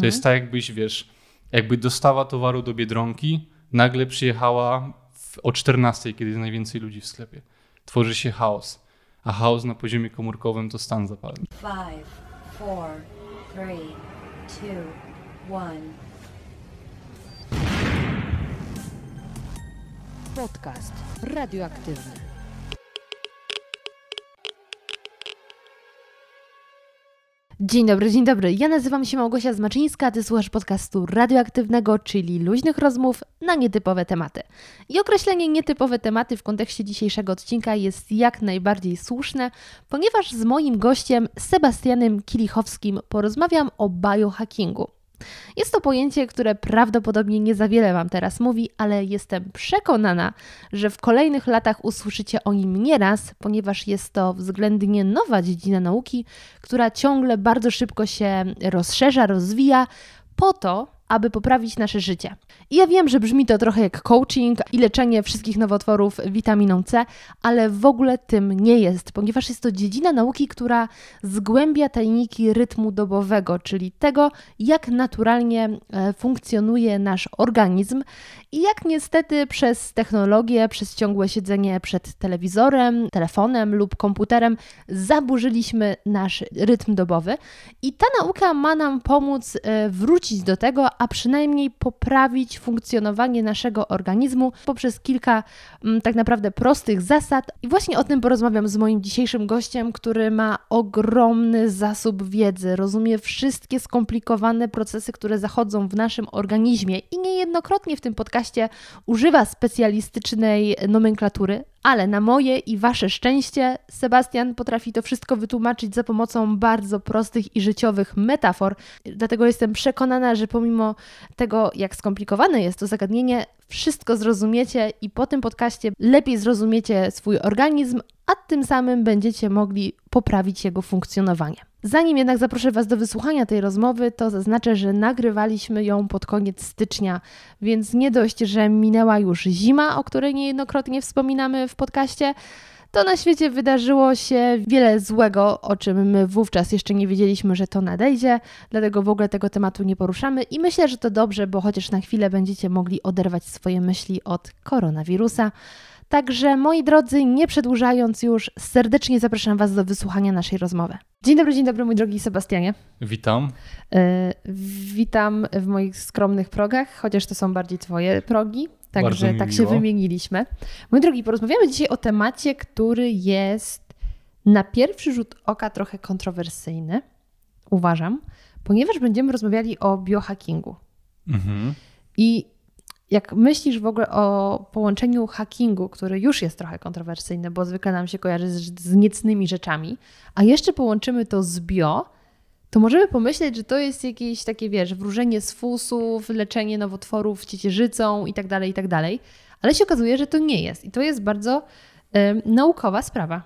To jest tak, jakbyś, wiesz, jakby dostawa towaru do Biedronki nagle przyjechała w, o 14, kiedy jest najwięcej ludzi w sklepie. Tworzy się chaos. A chaos na poziomie komórkowym to stan zapalny. Five, four, three, two, one. Podcast radioaktywny. Dzień dobry, dzień dobry. Ja nazywam się Małgosia Zmaczyńska, a ty słuchasz podcastu radioaktywnego, czyli luźnych rozmów na nietypowe tematy. I określenie nietypowe tematy w kontekście dzisiejszego odcinka jest jak najbardziej słuszne, ponieważ z moim gościem Sebastianem Kilichowskim porozmawiam o biohackingu. Jest to pojęcie, które prawdopodobnie nie za wiele Wam teraz mówi, ale jestem przekonana, że w kolejnych latach usłyszycie o nim nieraz, ponieważ jest to względnie nowa dziedzina nauki, która ciągle bardzo szybko się rozszerza, rozwija, po to, aby poprawić nasze życie. I ja wiem, że brzmi to trochę jak coaching i leczenie wszystkich nowotworów witaminą C, ale w ogóle tym nie jest, ponieważ jest to dziedzina nauki, która zgłębia tajniki rytmu dobowego, czyli tego, jak naturalnie e, funkcjonuje nasz organizm i jak niestety przez technologię, przez ciągłe siedzenie przed telewizorem, telefonem lub komputerem zaburzyliśmy nasz rytm dobowy. I ta nauka ma nam pomóc e, wrócić do tego, a przynajmniej poprawić funkcjonowanie naszego organizmu poprzez kilka m, tak naprawdę prostych zasad. I właśnie o tym porozmawiam z moim dzisiejszym gościem, który ma ogromny zasób wiedzy, rozumie wszystkie skomplikowane procesy, które zachodzą w naszym organizmie i niejednokrotnie w tym podcaście używa specjalistycznej nomenklatury, ale na moje i wasze szczęście Sebastian potrafi to wszystko wytłumaczyć za pomocą bardzo prostych i życiowych metafor. Dlatego jestem przekonana, że pomimo tego, jak skomplikowane jest to zagadnienie, wszystko zrozumiecie i po tym podcaście lepiej zrozumiecie swój organizm, a tym samym będziecie mogli poprawić jego funkcjonowanie. Zanim jednak zaproszę Was do wysłuchania tej rozmowy, to zaznaczę, że nagrywaliśmy ją pod koniec stycznia, więc nie dość, że minęła już zima, o której niejednokrotnie wspominamy w podcaście, to na świecie wydarzyło się wiele złego, o czym my wówczas jeszcze nie wiedzieliśmy, że to nadejdzie, dlatego w ogóle tego tematu nie poruszamy i myślę, że to dobrze, bo chociaż na chwilę będziecie mogli oderwać swoje myśli od koronawirusa. Także moi drodzy, nie przedłużając już, serdecznie zapraszam Was do wysłuchania naszej rozmowy. Dzień dobry, dzień dobry, mój drogi Sebastianie. Witam. E, witam w moich skromnych progach, chociaż to są bardziej Twoje progi. Także tak się wymieniliśmy. Mój drogi, porozmawiamy dzisiaj o temacie, który jest na pierwszy rzut oka trochę kontrowersyjny, uważam, ponieważ będziemy rozmawiali o biohackingu. Mhm. I jak myślisz w ogóle o połączeniu hackingu, który już jest trochę kontrowersyjny, bo zwykle nam się kojarzy z, z niecnymi rzeczami, a jeszcze połączymy to z bio, to możemy pomyśleć, że to jest jakieś takie, wiesz, wróżenie z fusów, leczenie nowotworów ciecierzycą i tak dalej, i tak. Ale się okazuje, że to nie jest. I to jest bardzo y, naukowa sprawa.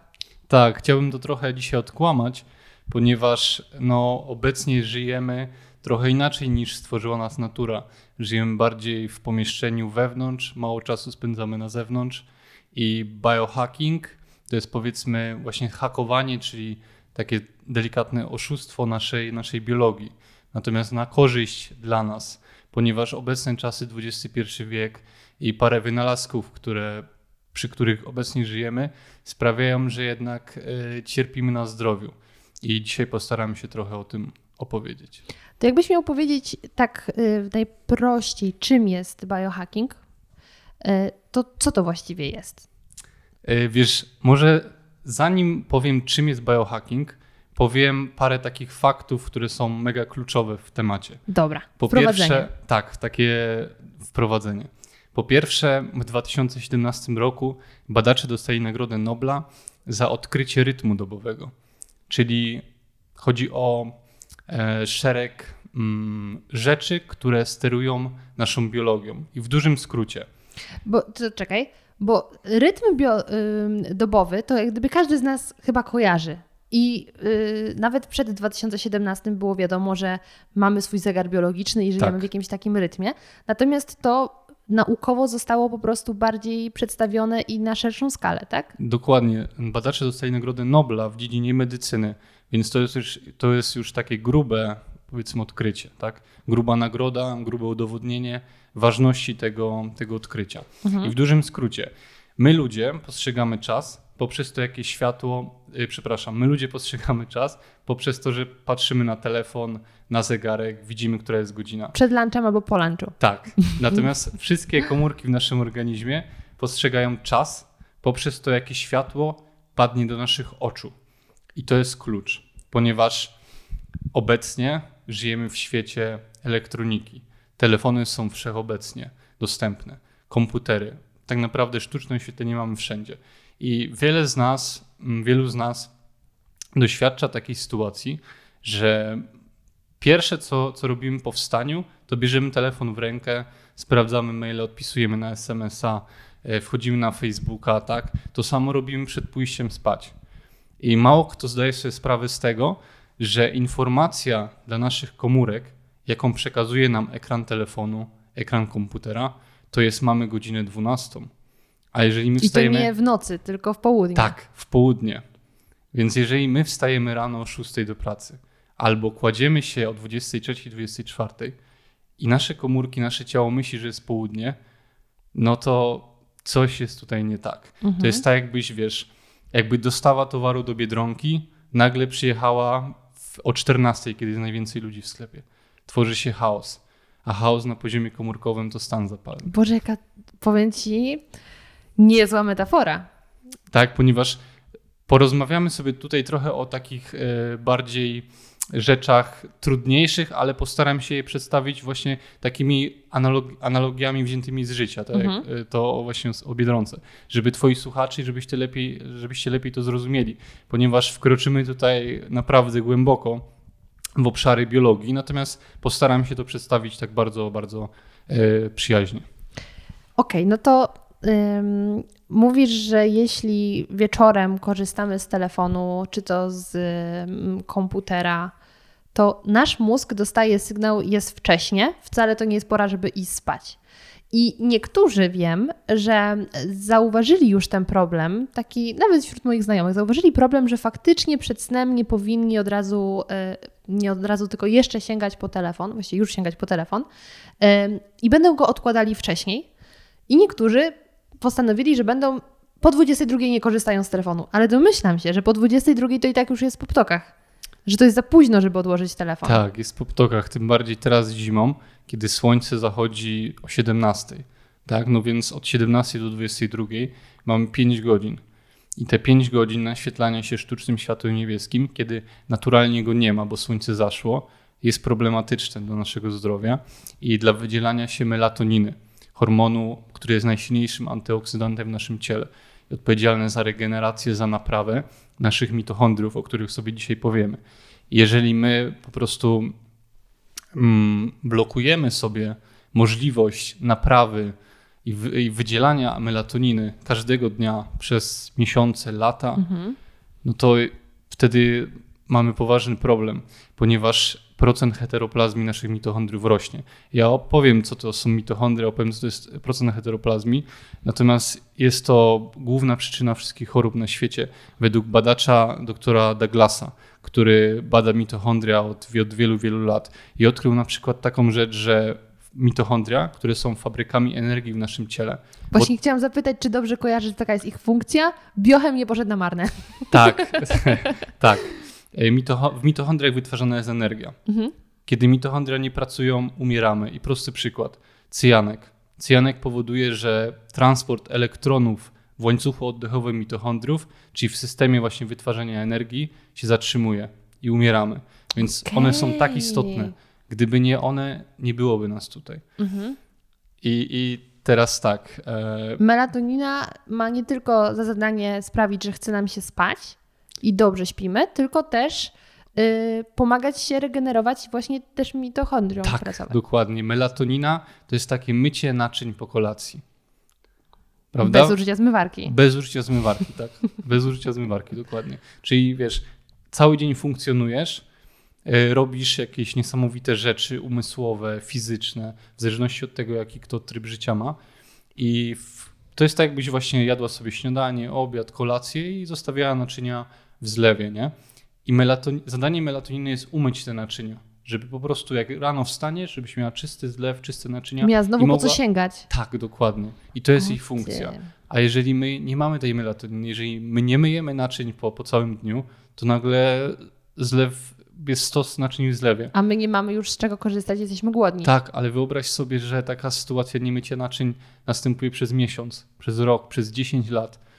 Tak, chciałbym to trochę dzisiaj odkłamać, ponieważ no, obecnie żyjemy trochę inaczej niż stworzyła nas natura. Żyjemy bardziej w pomieszczeniu wewnątrz, mało czasu spędzamy na zewnątrz i biohacking to jest powiedzmy właśnie hakowanie, czyli takie delikatne oszustwo naszej, naszej biologii. Natomiast na korzyść dla nas, ponieważ obecne czasy, XXI wiek i parę wynalazków, które, przy których obecnie żyjemy, sprawiają, że jednak y, cierpimy na zdrowiu. I dzisiaj postaram się trochę o tym opowiedzieć. To jakbyś miał powiedzieć tak y, najprościej, czym jest biohacking, y, to co to właściwie jest? Y, wiesz, może zanim powiem, czym jest biohacking, powiem parę takich faktów, które są mega kluczowe w temacie. Dobra. Po pierwsze, tak, takie wprowadzenie. Po pierwsze, w 2017 roku badacze dostali Nagrodę Nobla za odkrycie rytmu dobowego. Czyli chodzi o e, szereg mm, rzeczy, które sterują naszą biologią. I w dużym skrócie. Bo to czekaj, bo rytm bio, dobowy to jak gdyby każdy z nas chyba kojarzy. I y, nawet przed 2017 było wiadomo, że mamy swój zegar biologiczny i żyjemy tak. w jakimś takim rytmie. Natomiast to naukowo zostało po prostu bardziej przedstawione i na szerszą skalę, tak? Dokładnie. Badacze dostali Nagrodę Nobla w dziedzinie medycyny, więc to jest już, to jest już takie grube powiedzmy odkrycie, tak? Gruba nagroda, grube udowodnienie ważności tego, tego odkrycia. I w dużym skrócie, my ludzie postrzegamy czas poprzez to, jakie światło, yy, przepraszam, my ludzie postrzegamy czas poprzez to, że patrzymy na telefon, na zegarek, widzimy, która jest godzina. Przed lunchem albo po lunchu. Tak. Natomiast wszystkie komórki w naszym organizmie postrzegają czas poprzez to, jakie światło padnie do naszych oczu. I to jest klucz, ponieważ obecnie żyjemy w świecie elektroniki. Telefony są wszechobecnie dostępne, komputery. Tak naprawdę sztuczne oświetlenie mamy wszędzie. I wiele z nas, mm, wielu z nas doświadcza takiej sytuacji, że pierwsze, co, co robimy po wstaniu, to bierzemy telefon w rękę, sprawdzamy maile, odpisujemy na SMS-a, e, wchodzimy na Facebooka, tak? To samo robimy przed pójściem spać. I mało kto zdaje sobie sprawę z tego, że informacja dla naszych komórek, jaką przekazuje nam ekran telefonu, ekran komputera, to jest mamy godzinę 12. A jeżeli my I to wstajemy. nie w nocy, tylko w południe. Tak, w południe. Więc jeżeli my wstajemy rano o 6 do pracy, albo kładziemy się o 23, 24 i nasze komórki, nasze ciało myśli, że jest południe, no to coś jest tutaj nie tak. To jest tak, jakbyś, wiesz, jakby dostawa towaru do biedronki nagle przyjechała w, o 14, kiedy jest najwięcej ludzi w sklepie. Tworzy się chaos. A chaos na poziomie komórkowym to stan zapalny. Boże, jaka, powiem ci, niezła metafora. Tak, ponieważ porozmawiamy sobie tutaj trochę o takich e, bardziej rzeczach trudniejszych, ale postaram się je przedstawić właśnie takimi analog- analogiami wziętymi z życia, tak jak e, to właśnie o Biedronce, żeby twoi słuchacze, żebyście lepiej, żebyście lepiej to zrozumieli, ponieważ wkroczymy tutaj naprawdę głęboko w obszary biologii, natomiast postaram się to przedstawić tak bardzo, bardzo e, przyjaźnie. Okej, no to ym, mówisz, że jeśli wieczorem korzystamy z telefonu, czy to z komputera, to nasz mózg dostaje sygnał, jest wcześnie, wcale to nie jest pora, żeby iść spać. I niektórzy wiem, że zauważyli już ten problem, taki nawet wśród moich znajomych, zauważyli problem, że faktycznie przed snem nie powinni od razu, e, nie od razu, tylko jeszcze sięgać po telefon, właściwie już sięgać po telefon e, i będą go odkładali wcześniej. I niektórzy postanowili, że będą po 22 nie korzystają z telefonu, ale domyślam się, że po 22 to i tak już jest po ptokach. Że to jest za późno, żeby odłożyć telefon. Tak, jest po ptokach, tym bardziej teraz zimą, kiedy słońce zachodzi o 17. Tak, no więc od 17 do 22 mamy 5 godzin. I te 5 godzin naświetlania się sztucznym światłem niebieskim, kiedy naturalnie go nie ma, bo słońce zaszło, jest problematyczne dla naszego zdrowia i dla wydzielania się melatoniny, hormonu, który jest najsilniejszym antyoksydantem w naszym ciele i odpowiedzialny za regenerację, za naprawę naszych mitochondriów, o których sobie dzisiaj powiemy. Jeżeli my po prostu mm, blokujemy sobie możliwość naprawy i, wy, i wydzielania melatoniny każdego dnia przez miesiące, lata, no to wtedy mamy poważny problem, ponieważ procent heteroplazmii naszych mitochondriów rośnie. Ja opowiem, co to są mitochondria, opowiem, co to jest procent heteroplazmii, natomiast jest to główna przyczyna wszystkich chorób na świecie, według badacza doktora Douglasa, który bada mitochondria od, od wielu, wielu lat i odkrył na przykład taką rzecz, że mitochondria, które są fabrykami energii w naszym ciele. Właśnie chciałam zapytać, czy dobrze kojarzy, że taka jest ich funkcja? Biochem nie poszedł na marne. Tak, tak. E, w mitochondriach wytwarzana jest energia. Kiedy mitochondria nie pracują, umieramy. I prosty przykład. Cyjanek. Cyjanek powoduje, że transport elektronów w łańcuchu oddechowym mitochondriów, czyli w systemie właśnie wytwarzania energii, się zatrzymuje i umieramy. Więc one są tak istotne. Gdyby nie one, nie byłoby nas tutaj. I, I teraz tak. E, Melatonina ma nie tylko za zadanie sprawić, że chce nam się spać i dobrze śpimy, tylko też y, pomagać się regenerować właśnie też mitochondriom Tak, pracować. dokładnie. Melatonina to jest takie mycie naczyń po kolacji. Prawda? Bez użycia zmywarki. Bez użycia zmywarki, tak. Bez użycia zmywarki, dokładnie. Czyli wiesz, cały dzień funkcjonujesz, e, robisz jakieś niesamowite rzeczy umysłowe, fizyczne, w zależności od tego, jaki kto tryb życia ma. I to jest tak, jakbyś właśnie jadła sobie śniadanie, obiad, kolację i zostawiała naczynia w zlewie, nie? I melaton, zadanie melatoniny jest umyć te naczynia, Żeby po prostu jak rano wstaniesz, żebyś miała czysty zlew, czyste naczynia. Miała znowu i po mogła... co sięgać. Tak, dokładnie. I to jest O ich funkcja. A jeżeli my nie mamy tej melatoniny, jeżeli my nie myjemy naczyń po, po całym dniu, to nagle zlew jest stos naczyń w zlewie. A my nie mamy już z czego korzystać, jesteśmy głodni. Tak, ale wyobraź sobie, że taka sytuacja niemycia naczyń następuje przez miesiąc, przez rok, przez 10 lat.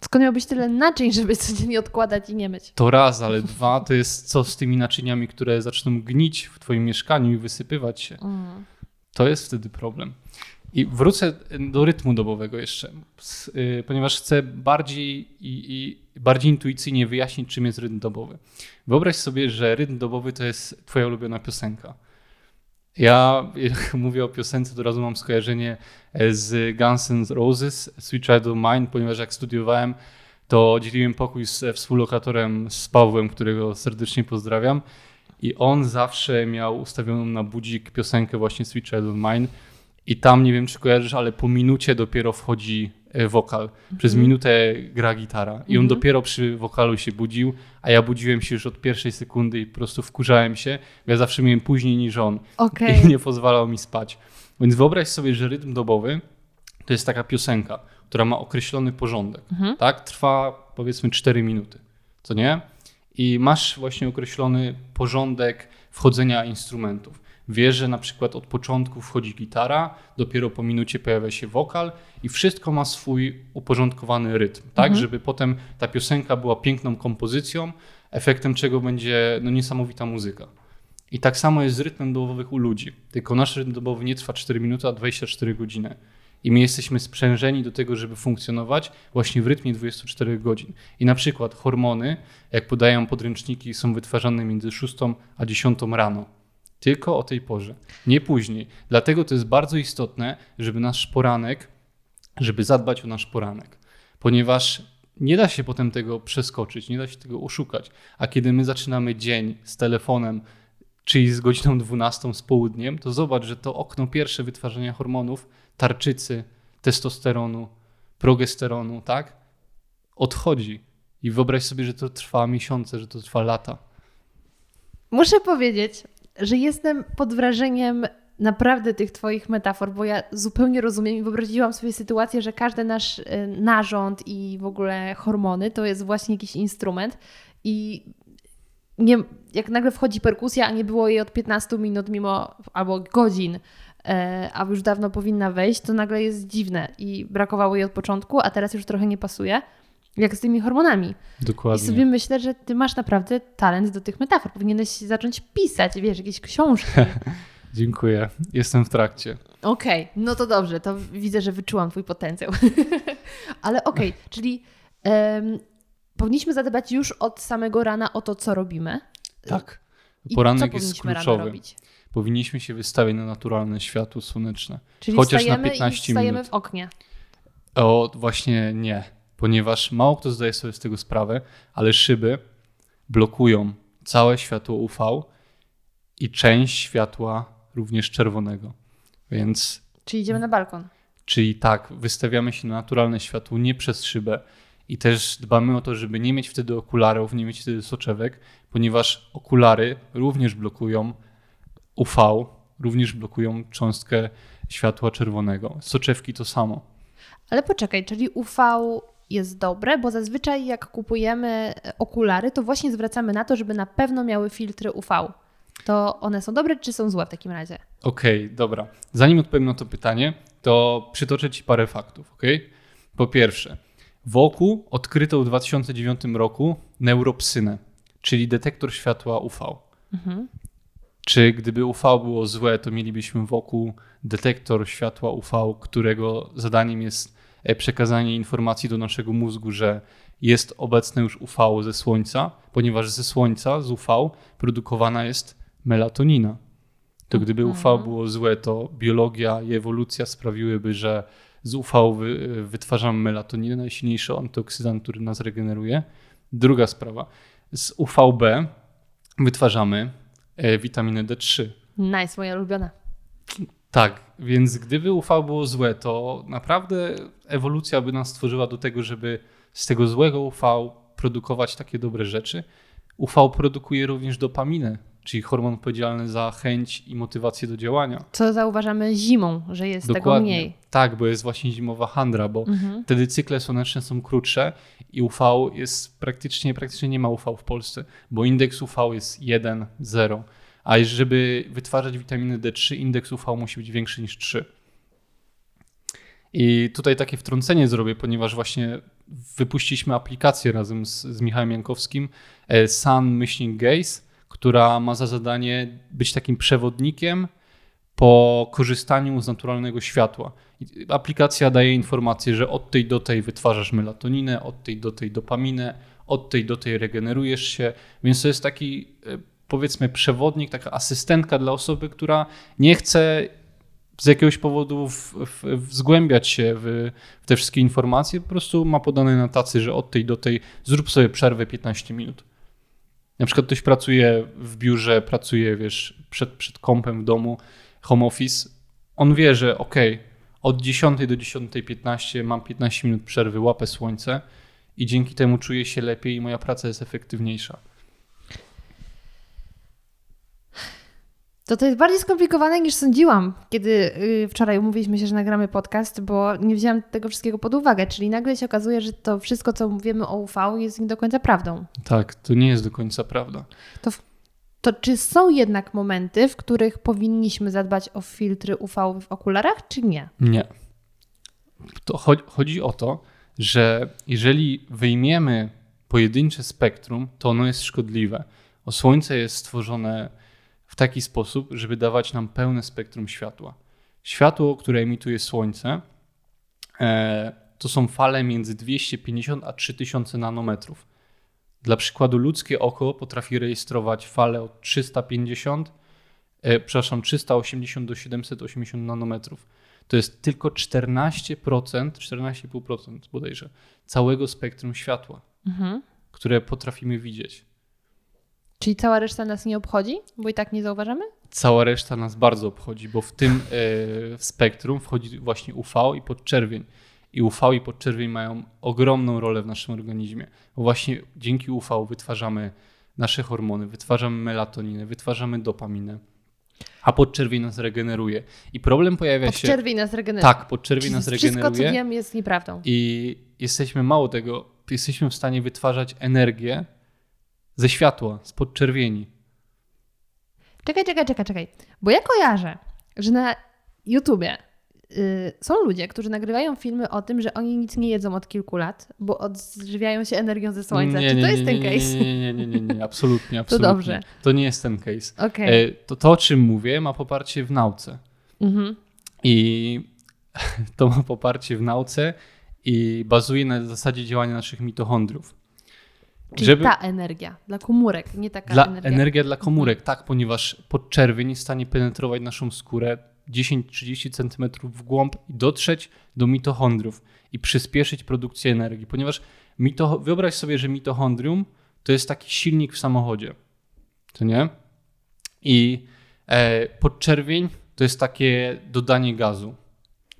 Skąd miałbyś tyle naczyń, żeby codziennie odkładać i nie myć? To raz, ale dwa to jest co z tymi naczyniami, które zaczną gnić w twoim mieszkaniu i wysypywać się. Mm. To jest wtedy problem. I wrócę do rytmu dobowego jeszcze, y, ponieważ chcę bardziej i, i bardziej intuicyjnie wyjaśnić, czym jest rytm dobowy. Wyobraź sobie, że rytm dobowy to jest twoja ulubiona piosenka. Ja jak mówię o piosence, to razu mam skojarzenie e, z Guns N' Roses, Sweet Child of Mine, ponieważ jak studiowałem, to dzieliłem pokój z współlokatorem, z Pawłem, którego serdecznie pozdrawiam. I on zawsze miał ustawioną na budzik piosenkę właśnie Sweet Child of Mine. I tam, nie wiem czy kojarzysz, ale po minucie dopiero wchodzi wokal. Przez minutę gra gitara. I on Mhm. dopiero przy wokalu się budził, a ja budziłem się już od pierwszej sekundy i po prostu wkurzałem się. bo Ja zawsze miałem później niż on Okej. i nie pozwalał mi spać. Więc wyobraź sobie, że rytm dobowy to jest taka piosenka, która ma określony porządek. Mhm. Tak? Trwa powiedzmy 4 minuty, co nie? I masz właśnie określony porządek wchodzenia instrumentów. Wiesz, że na przykład od początku wchodzi gitara, dopiero po minucie pojawia się wokal i wszystko ma swój uporządkowany rytm, tak? Mhm. Żeby potem ta piosenka była piękną kompozycją, efektem czego będzie no, niesamowita muzyka. I tak samo jest z rytmem dobowych u ludzi. Tylko nasz rytm dobowy nie trwa 4 minuty, a 24 godziny. I my jesteśmy sprzężeni do tego, żeby funkcjonować właśnie w rytmie 24 godzin. I na przykład hormony, jak podają podręczniki, są wytwarzane między 6 a 10 rano. Tylko o tej porze, nie później. Dlatego to jest bardzo istotne, żeby nasz poranek, żeby zadbać o nasz poranek. Ponieważ nie da się potem tego przeskoczyć, nie da się tego oszukać. A kiedy my zaczynamy dzień z telefonem, czyli z godziną 12 z południem, to zobacz, że to okno pierwsze wytwarzania hormonów, tarczycy, testosteronu, progesteronu, tak? Odchodzi. I wyobraź sobie, że to trwa miesiące, że to trwa lata. Muszę powiedzieć, że jestem pod wrażeniem naprawdę tych Twoich metafor, bo ja zupełnie rozumiem i wyobraziłam sobie sytuację, że każdy nasz y, narząd i w ogóle hormony to jest właśnie jakiś instrument i nie, jak nagle wchodzi perkusja, a nie było jej od 15 minut mimo, albo godzin, e, a już dawno powinna wejść, to nagle jest dziwne i brakowało jej od początku, a teraz już trochę nie pasuje. Jak z tymi hormonami. Dokładnie. I sobie myślę, że ty masz naprawdę talent do tych metafor. Powinieneś zacząć pisać, wiesz, jakieś książki. Dziękuję. Jestem w trakcie. Okej, no to dobrze, to widzę, że wyczułam twój potencjał. Ale okej, czyli em, powinniśmy zadbać już od samego rana o to, co robimy. Tak. I co Poranek jest kluczowy. robić? Powinniśmy się wystawić na naturalne światło słoneczne. Czyli Chociaż na wstajemy 15 i wstajemy minut. w oknie. O, właśnie nie, ponieważ mało kto zdaje sobie z tego sprawę, ale szyby blokują całe światło UV i część światła również czerwonego. Więc, Czyli idziemy na balkon. czyli tak, wystawiamy się na naturalne światło nie przez szybę i też dbamy o to, żeby nie mieć wtedy okularów, nie mieć wtedy soczewek, ponieważ okulary również blokują UV, również blokują cząstkę światła czerwonego. Soczewki to samo. Ale poczekaj, czyli UV jest dobre, bo zazwyczaj jak kupujemy e, okulary, to właśnie zwracamy na to, żeby na pewno miały filtry UV. To one są dobre czy są złe w takim razie? Okej, dobra. Zanim odpowiem na to pytanie, to przytoczę Ci parę faktów. Okay? Po pierwsze, wokół odkryto w 2009 roku neuropsynę, czyli detektor światła UV. Mhm. Czy gdyby UV było złe, to mielibyśmy wokół detektor światła UV, którego zadaniem jest przekazanie informacji do naszego mózgu, że jest obecne już UV ze słońca, ponieważ ze słońca, z UV, produkowana jest melatonina. To gdyby UV było złe, to biologia i ewolucja sprawiłyby, że z UV wy, wytwarzamy melatoninę, najsilniejszy antyoksydant, który nas regeneruje. Druga sprawa. Z UVB wytwarzamy e, witaminę D3. Nice, moja ulubiona. Tak, więc gdyby UV było złe, to naprawdę ewolucja by nas stworzyła do tego, żeby z tego złego UV produkować takie dobre rzeczy. UV produkuje również dopaminę, czyli hormon odpowiedzialny za chęć i motywację do działania. Co zauważamy zimą, że jest tego Dokładnie. mniej. Tak, bo jest właśnie zimowa handra, bo Mhm. wtedy cykle słoneczne są krótsze i UV jest praktycznie, praktycznie nie ma UV w Polsce, bo indeks UV jest 1, 0. A żeby wytwarzać witaminy D3, indeks UV musi być większy niż 3. I tutaj takie wtrącenie zrobię, ponieważ właśnie wypuściliśmy aplikację razem z, z Michałem Jankowskim, e, Sun Myślnik Gaze, która ma za zadanie być takim przewodnikiem po korzystaniu z naturalnego światła. Aplikacja daje informację, że od tej do tej wytwarzasz melatoninę, od tej do tej dopaminę, od tej do tej regenerujesz się, więc to jest taki e, powiedzmy przewodnik, taka asystentka dla osoby, która nie chce z jakiegoś powodu w, w, w zgłębiać się w, w te wszystkie informacje, po prostu ma podane na tacy, że od tej do tej zrób sobie przerwę 15 minut. Na przykład ktoś pracuje w biurze, pracuje, wiesz, przed, przed kompem w domu, home office, on wie, że ok, od 10 do 10.15 mam 15 minut przerwy, łapę słońce i dzięki temu czuję się lepiej i moja praca jest efektywniejsza. To to jest bardziej skomplikowane niż sądziłam, kiedy y, wczoraj umówiliśmy się, że nagramy podcast, bo nie wzięłam tego wszystkiego pod uwagę. Czyli nagle się okazuje, że to wszystko, co mówimy o UV, jest nie do końca prawdą. Tak, to nie jest do końca prawda. To czy są jednak momenty, w których powinniśmy zadbać o filtry UV w okularach, czy nie? Nie. To cho- chodzi o to, że jeżeli wyjmiemy pojedyncze spektrum, to ono jest szkodliwe. O słońce jest stworzone w taki sposób, żeby dawać nam pełne spektrum światła. Światło, które emituje słońce, e, to są fale między 250 a 3000 nanometrów. Dla przykładu, ludzkie oko potrafi rejestrować fale od 350, e, przepraszam, 380 do 780 nanometrów. To jest tylko 14%, 14,5% bodajże, całego spektrum światła, Mhm. które potrafimy widzieć. Czyli cała reszta nas nie obchodzi, bo i tak nie zauważamy? Cała reszta nas bardzo obchodzi, bo w tym e, spektrum wchodzi właśnie UV i podczerwień. I UV i podczerwień mają ogromną rolę w naszym organizmie, bo właśnie dzięki UV wytwarzamy nasze hormony, wytwarzamy melatoninę, wytwarzamy dopaminę, a podczerwień nas regeneruje. I problem pojawia się... Podczerwień nas regeneruje. Tak, podczerwień nas Wszystko, co regeneruje wiem, jest nieprawdą. i jesteśmy mało tego, jesteśmy w stanie wytwarzać energię ze światła, z podczerwieni. Czekaj, czekaj, czekaj, czekaj. Bo ja kojarzę, że na YouTubie y, są ludzie, którzy nagrywają filmy o tym, że oni nic nie jedzą od kilku lat, bo odżywiają się energią ze słońca. Nie, Czy nie, to nie, jest ten case? Nie, nie, nie, nie, nie, nie. absolutnie, absolutnie. dobrze. To nie jest ten case. Okej. E, To, to, o czym mówię, ma poparcie w nauce. Mhm. I to ma poparcie w nauce i bazuje na zasadzie działania naszych mitochondriów. Czyli ta energia dla komórek, nie taka Dla, energia. energia dla komórek, tak, ponieważ podczerwień jest w stanie penetrować naszą skórę 10-30 cm w głąb i dotrzeć do mitochondriów i przyspieszyć produkcję energii, ponieważ mito, wyobraź sobie, że mitochondrium to jest taki silnik w samochodzie, to nie? I e, podczerwień to jest takie dodanie gazu,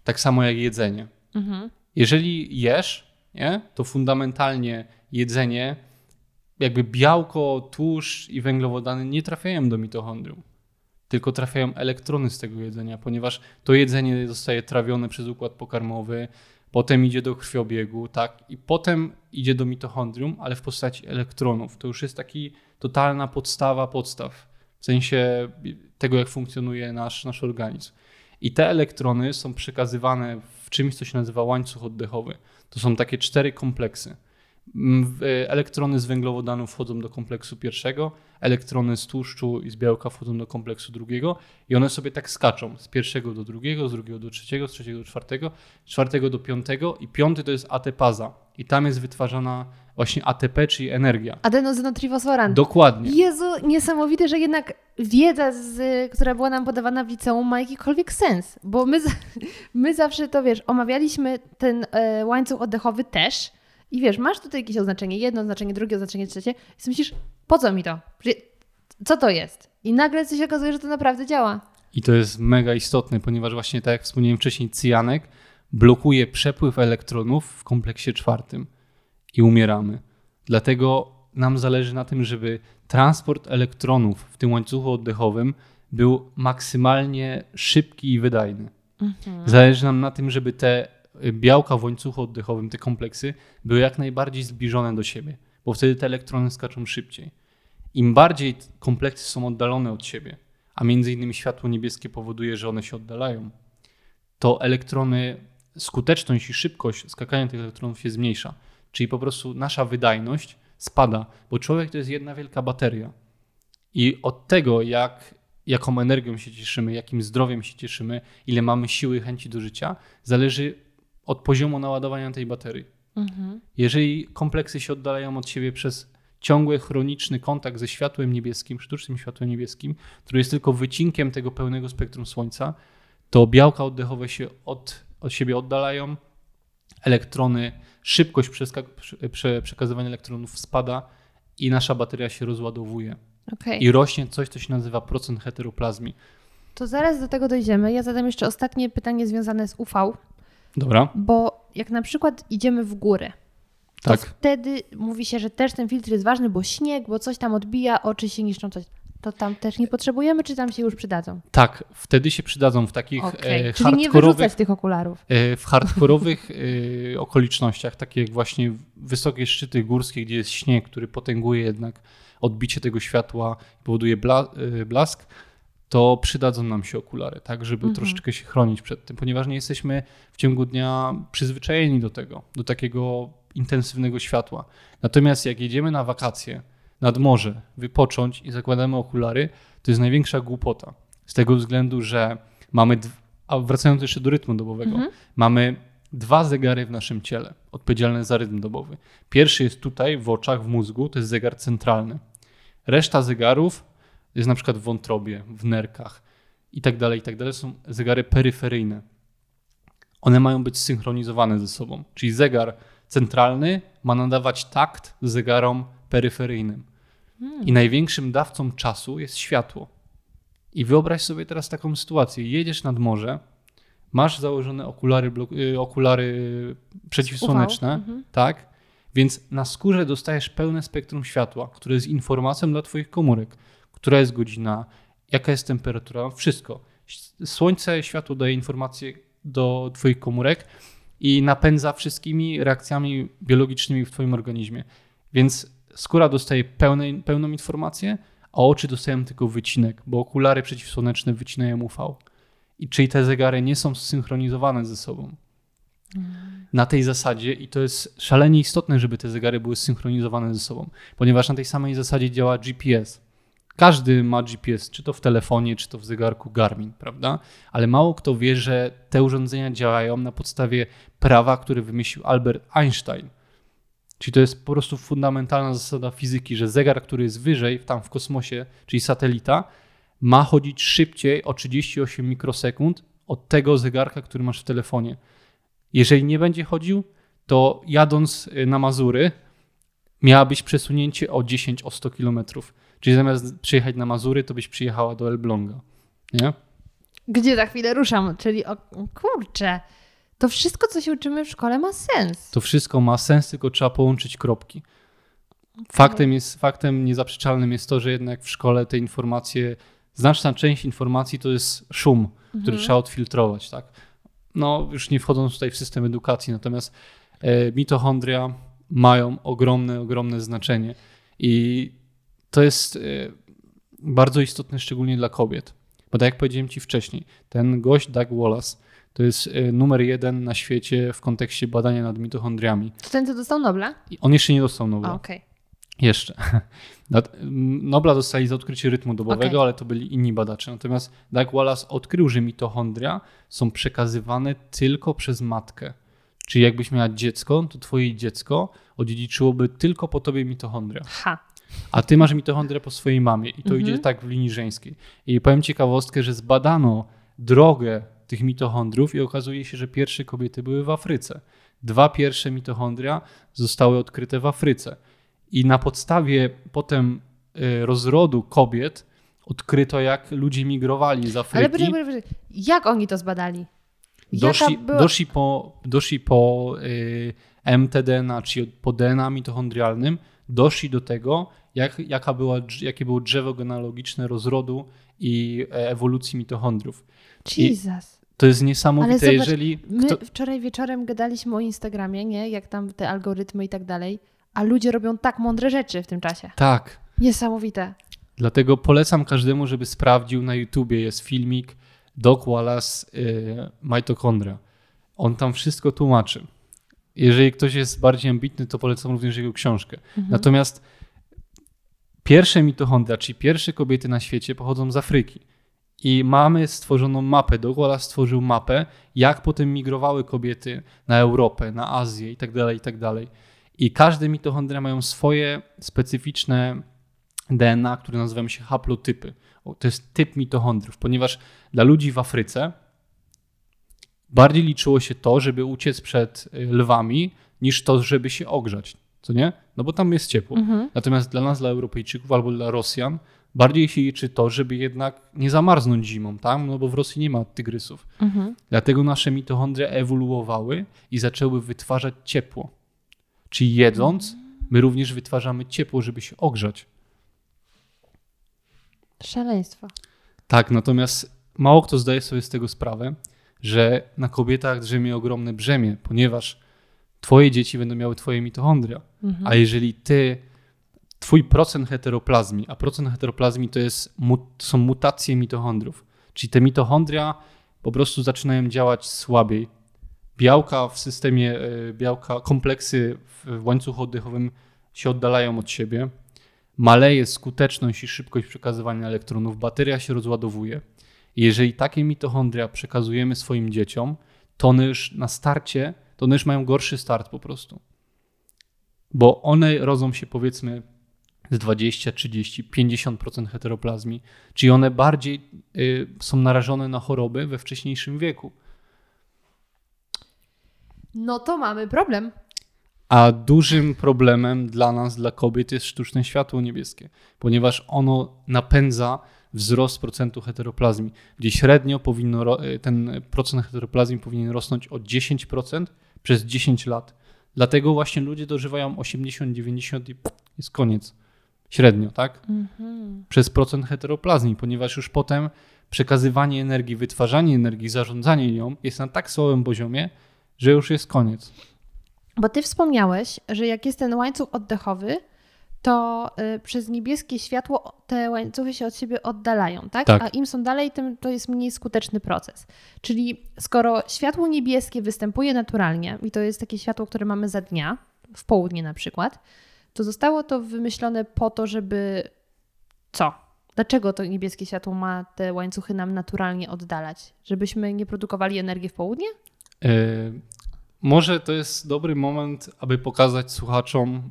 tak samo jak jedzenie. Mhm. Jeżeli jesz, nie, to fundamentalnie jedzenie, jakby białko, tłuszcz i węglowodany nie trafiają do mitochondrium, tylko trafiają elektrony z tego jedzenia, ponieważ to jedzenie zostaje trawione przez układ pokarmowy, potem idzie do krwiobiegu, tak, i potem idzie do mitochondrium, ale w postaci elektronów. To już jest taki totalna podstawa podstaw, w sensie tego, jak funkcjonuje nasz, nasz organizm. I te elektrony są przekazywane w czymś, co się nazywa łańcuch oddechowy. To są takie cztery kompleksy. Mm, e, Elektrony z węglowodanów wchodzą do kompleksu pierwszego, elektrony z tłuszczu i z białka wchodzą do kompleksu drugiego i one sobie tak skaczą z pierwszego do drugiego, z drugiego do trzeciego, z trzeciego do czwartego, z czwartego do piątego i piąty to jest ATPaza i tam jest wytwarzana właśnie ATP, czyli energia. Adenozynotrifosforan. Dokładnie. Jezu, niesamowite, że jednak wiedza, z, która była nam podawana w liceum, ma jakikolwiek sens. Bo my, my zawsze to wiesz, omawialiśmy ten e, łańcuch oddechowy też. I wiesz, masz tutaj jakieś oznaczenie, jedno oznaczenie, drugie oznaczenie, trzecie. I sobie myślisz, po co mi to? Co to jest? I nagle coś się okazuje, że to naprawdę działa. I to jest mega istotne, ponieważ właśnie tak jak wspomniałem wcześniej, cyjanek blokuje przepływ elektronów w kompleksie czwartym i umieramy. Dlatego nam zależy na tym, żeby transport elektronów w tym łańcuchu oddechowym był maksymalnie szybki i wydajny. Zależy nam na tym, żeby te białka w łańcuchu oddechowym, te kompleksy, były jak najbardziej zbliżone do siebie, bo wtedy te elektrony skaczą szybciej. Im bardziej kompleksy są oddalone od siebie, a między innymi światło niebieskie powoduje, że one się oddalają, to elektrony, skuteczność i szybkość skakania tych elektronów się zmniejsza. Czyli po prostu nasza wydajność spada, bo człowiek to jest jedna wielka bateria. I od tego, jak, jaką energią się cieszymy, jakim zdrowiem się cieszymy, ile mamy siły i chęci do życia, zależy od poziomu naładowania tej baterii. Mhm. Jeżeli kompleksy się oddalają od siebie przez ciągły, chroniczny kontakt ze światłem niebieskim, sztucznym światłem niebieskim, który jest tylko wycinkiem tego pełnego spektrum Słońca, to białka oddechowe się od, od siebie oddalają, elektrony, szybkość przekazywania elektronów spada i nasza bateria się rozładowuje. Okej. I rośnie coś, co się nazywa procent heteroplazmii. To zaraz do tego dojdziemy. Ja zadam jeszcze ostatnie pytanie związane z UV, Dobra? bo jak na przykład idziemy w górę, to Tak. wtedy mówi się, że też ten filtr jest ważny, bo śnieg, bo coś tam odbija, oczy się niszczą, coś. To tam też nie potrzebujemy, czy tam się już przydadzą? Tak, wtedy się przydadzą w takich Okej. e, Czyli nie wyrzucać tych okularów. E, w hardkorowych e, okolicznościach, takie jak właśnie wysokie szczyty górskie, gdzie jest śnieg, który potęguje jednak odbicie tego światła, powoduje bla, e, blask, to przydadzą nam się okulary, tak, żeby Mhm. troszeczkę się chronić przed tym, ponieważ nie jesteśmy w ciągu dnia przyzwyczajeni do tego, do takiego intensywnego światła. Natomiast jak jedziemy na wakacje nad morze, wypocząć i zakładamy okulary, to jest największa głupota. Z tego względu, że mamy, a wracając jeszcze do rytmu dobowego, Mhm. mamy dwa zegary w naszym ciele odpowiedzialne za rytm dobowy. Pierwszy jest tutaj w oczach, w mózgu, to jest zegar centralny. Reszta zegarów jest na przykład w wątrobie, w nerkach i tak dalej, i tak dalej. Są zegary peryferyjne. One mają być synchronizowane ze sobą. Czyli zegar centralny ma nadawać takt zegarom peryferyjnym. I największym dawcą czasu jest światło. I wyobraź sobie teraz taką sytuację. Jedziesz nad morze, masz założone okulary, y, okulary przeciwsłoneczne, Mhm. tak? Więc na skórze dostajesz pełne spektrum światła, które jest informacją dla Twoich komórek, która jest godzina, jaka jest temperatura, wszystko. Słońce, światło daje informacje do Twoich komórek i napędza wszystkimi reakcjami biologicznymi w Twoim organizmie. Więc skóra dostaje pełne, pełną informację, a oczy dostają tylko wycinek, bo okulary przeciwsłoneczne wycinają UV. I czyli te zegary nie są zsynchronizowane ze sobą. Na tej zasadzie, i to jest szalenie istotne, żeby te zegary były zsynchronizowane ze sobą, ponieważ na tej samej zasadzie działa GPS. Każdy ma GPS, czy to w telefonie, czy to w zegarku Garmin, prawda? Ale mało kto wie, że te urządzenia działają na podstawie prawa, które wymyślił Albert Einstein. Czyli to jest po prostu fundamentalna zasada fizyki, że zegar, który jest wyżej, tam w kosmosie, czyli satelita, ma chodzić szybciej o 38 mikrosekund od tego zegarka, który masz w telefonie. Jeżeli nie będzie chodził, to jadąc na Mazury, miałabyś przesunięcie o 10, o 100 kilometrów. Czyli zamiast przyjechać na Mazury, to byś przyjechała do Elbląga. Nie? Gdzie za chwilę ruszam? Czyli o kurczę, to wszystko, co się uczymy w szkole ma sens. To wszystko ma sens, tylko trzeba połączyć kropki. Faktem, jest, faktem niezaprzeczalnym jest to, że jednak w szkole te informacje, znaczna część informacji to jest szum, który trzeba odfiltrować. Tak? No, już nie wchodząc tutaj w system edukacji, natomiast e, mitochondria mają ogromne, ogromne znaczenie i to jest e, bardzo istotne szczególnie dla kobiet. Bo tak jak powiedziałem Ci wcześniej, ten gość Doug Wallace to jest e, numer jeden na świecie w kontekście badania nad mitochondriami. To ten, co dostał Nobla? On jeszcze nie dostał Nobla. okej. Jeszcze. Nad- Nobla dostali za odkrycie rytmu dobowego, Okej. ale to byli inni badacze. Natomiast Doug Wallace odkrył, że mitochondria są przekazywane tylko przez matkę. Czyli jakbyś miała dziecko, to twoje dziecko odziedziczyłoby tylko po tobie mitochondria. Ha. A ty masz mitochondria po swojej mamie i to Mhm. idzie tak w linii żeńskiej. I powiem ciekawostkę, że zbadano drogę tych mitochondriów i okazuje się, że pierwsze kobiety były w Afryce. Dwa pierwsze mitochondria zostały odkryte w Afryce. I na podstawie potem y, rozrodu kobiet odkryto, jak ludzie migrowali z Afryki. Ale poczekaj, poczekaj. jak oni to zbadali? Doszli, była... doszli po, doszli po y, mtDNA, czyli po DNA mitochondrialnym, doszli do tego, jak, jaka była, jakie było drzewo genealogiczne rozrodu i e, ewolucji mitochondriów. Jesus. To jest niesamowite, Ale zobacz, jeżeli. My Kto... wczoraj wieczorem gadaliśmy o Instagramie, nie? Jak tam te algorytmy i tak dalej, a ludzie robią tak mądre rzeczy w tym czasie. Tak. Niesamowite. Dlatego polecam każdemu, żeby sprawdził na YouTubie. Jest filmik Doc Wallace y, Mitochondria. On tam wszystko tłumaczy. Jeżeli ktoś jest bardziej ambitny, to polecam również jego książkę. Mhm. Natomiast pierwsze mitochondria, czyli pierwsze kobiety na świecie, pochodzą z Afryki. I mamy stworzoną mapę, Wallace stworzył mapę, jak potem migrowały kobiety na Europę, na Azję itd., itd. I każde mitochondria mają swoje specyficzne DNA, które nazywają się haplotypy. To jest typ mitochondriów, ponieważ dla ludzi w Afryce bardziej liczyło się to, żeby uciec przed y, lwami, niż to, żeby się ogrzać. Co nie? No bo tam jest ciepło. Mhm. Natomiast dla nas, dla Europejczyków albo dla Rosjan, bardziej się liczy to, żeby jednak nie zamarznąć zimą, tak? No bo w Rosji nie ma tygrysów. Mhm. Dlatego nasze mitochondria ewoluowały i zaczęły wytwarzać ciepło. Czyli jedząc, my również wytwarzamy ciepło, żeby się ogrzać. Szaleństwo. Tak, natomiast mało kto zdaje sobie z tego sprawę, że na kobietach drzemie ogromne brzemię, ponieważ twoje dzieci będą miały twoje mitochondria. Mhm. A jeżeli ty, twój procent heteroplazmii, a procent heteroplazmii to, jest, to są mutacje mitochondriów, czyli te mitochondria po prostu zaczynają działać słabiej. Białka w systemie, e, białka, kompleksy w łańcuchu oddechowym się oddalają od siebie. Maleje skuteczność i szybkość przekazywania elektronów, bateria się rozładowuje. I jeżeli takie mitochondria przekazujemy swoim dzieciom, to one już na starcie, to one już mają gorszy start po prostu bo one rodzą się powiedzmy z 20, 30, 50% heteroplazmii, czyli one bardziej y, są narażone na choroby we wcześniejszym wieku. No to mamy problem. A dużym problemem dla nas, dla kobiet jest sztuczne światło niebieskie, ponieważ ono napędza wzrost procentu heteroplazmii, gdzie średnio powinno, y, ten procent heteroplazmii powinien rosnąć o 10% przez 10 lat. Dlatego właśnie ludzie dożywają 80, 90 i jest koniec. Średnio, tak? Mhm. Przez procent heteroplazmii, ponieważ już potem przekazywanie energii, wytwarzanie energii, zarządzanie nią jest na tak słabym poziomie, że już jest koniec. Bo ty wspomniałeś, że jak jest ten łańcuch oddechowy, to y, przez niebieskie światło te łańcuchy się od siebie oddalają, tak? Tak. A im są dalej, tym to jest mniej skuteczny proces. Czyli skoro światło niebieskie występuje naturalnie, i to jest takie światło, które mamy za dnia, w południe na przykład, to zostało to wymyślone po to, żeby co? Dlaczego to niebieskie światło ma te łańcuchy nam naturalnie oddalać? Żebyśmy nie produkowali energii w południe? E, może to jest dobry moment, aby pokazać słuchaczom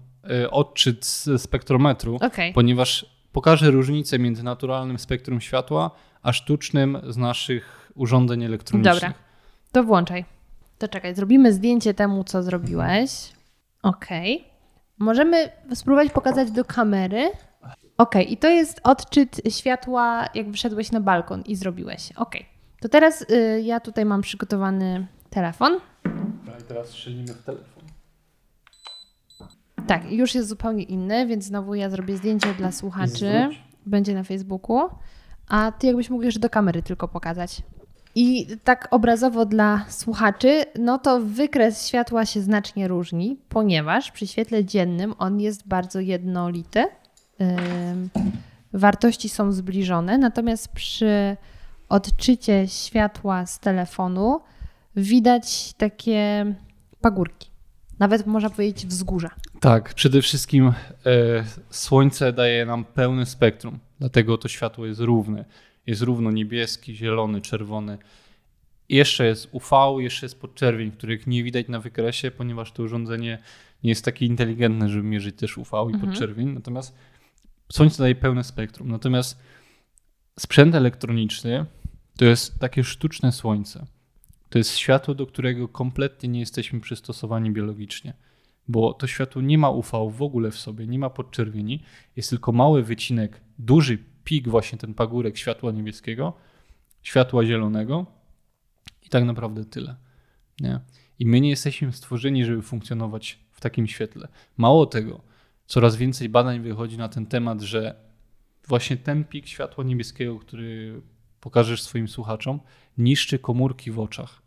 odczyt z spektrometru, Okej. ponieważ pokażę różnicę między naturalnym spektrum światła, a sztucznym z naszych urządzeń elektronicznych. Dobra. To włączaj. To czekaj, zrobimy zdjęcie temu, co zrobiłeś. Okej. Możemy spróbować pokazać do kamery. Okej, i to jest odczyt światła, jak wyszedłeś na balkon i zrobiłeś. Okej. To teraz y, ja tutaj mam przygotowany telefon. I teraz strzelimy w telefon. Tak, już jest zupełnie inny, więc znowu ja zrobię zdjęcie dla słuchaczy. Będzie na Facebooku. A ty jakbyś mógł jeszcze do kamery tylko pokazać. I tak obrazowo dla słuchaczy, no to wykres światła się znacznie różni, ponieważ przy świetle dziennym on jest bardzo jednolity. Wartości są zbliżone, natomiast przy odczycie światła z telefonu widać takie pagórki. Nawet można powiedzieć wzgórza. Tak, przede wszystkim e, słońce daje nam pełne spektrum, dlatego to światło jest równe. Jest równo niebieski, zielony, czerwony. Jeszcze jest UV, jeszcze jest podczerwień, których nie widać na wykresie, ponieważ to urządzenie nie jest takie inteligentne, żeby mierzyć też UV i Mhm. podczerwień. Natomiast słońce daje pełne spektrum. Natomiast sprzęt elektroniczny to jest takie sztuczne słońce. To jest światło, do którego kompletnie nie jesteśmy przystosowani biologicznie bo to światło nie ma UV w ogóle w sobie, nie ma podczerwieni, jest tylko mały wycinek, duży pik, właśnie ten pagórek światła niebieskiego, światła zielonego i tak naprawdę tyle. Nie? I my nie jesteśmy stworzeni, żeby funkcjonować w takim świetle. Mało tego, coraz więcej badań wychodzi na ten temat, że właśnie ten pik światła niebieskiego, który pokażesz swoim słuchaczom, niszczy komórki w oczach.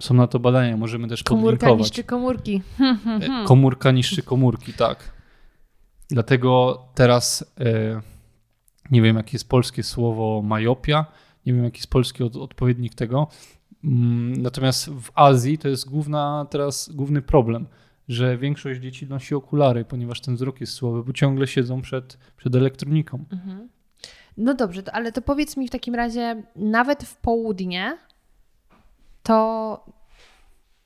Są na to badania, możemy też Komórka podlinkować. niszczy komórki. E, Komórka niszczy komórki, tak. Dlatego teraz e, nie wiem, jakie jest polskie słowo majopia, nie wiem, jaki jest polski od, odpowiednik tego. Mm, Natomiast w Azji to jest główna, teraz główny problem, że większość dzieci nosi okulary, ponieważ ten wzrok jest słaby, bo ciągle siedzą przed, przed elektroniką. Mhm. No dobrze, to, ale to powiedz mi w takim razie, nawet w południe, to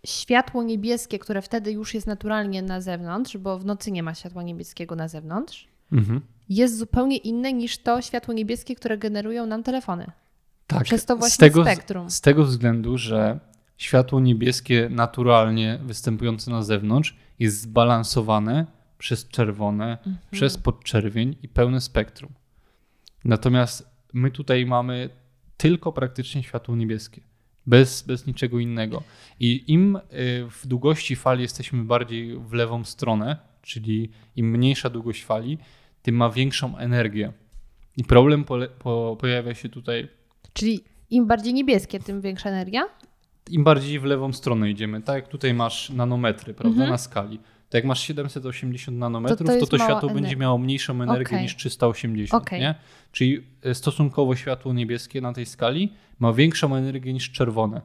światło niebieskie, które wtedy już jest naturalnie na zewnątrz, bo w nocy nie ma światła niebieskiego na zewnątrz, Mhm. jest zupełnie inne niż to światło niebieskie, które generują nam telefony. Tak, Przez to właśnie z tego, spektrum. Z tego względu, że światło niebieskie naturalnie występujące na zewnątrz jest zbalansowane przez czerwone, Mhm. przez podczerwień i pełne spektrum. Natomiast my tutaj mamy tylko praktycznie światło niebieskie, bez, bez niczego innego. I im y, w długości fali jesteśmy bardziej w lewą stronę, czyli im mniejsza długość fali, tym ma większą energię. I problem pole, po, pojawia się tutaj Czyli im bardziej niebieskie, tym większa energia? im bardziej w lewą stronę idziemy, tak jak tutaj masz nanometry, prawda, Mhm. na skali. To jak masz 780 nanometrów, To to to to, światło będzie miało mniejszą energię Okej. niż 380, Okej. nie? Czyli e, stosunkowo światło niebieskie na tej skali ma większą energię niż czerwone.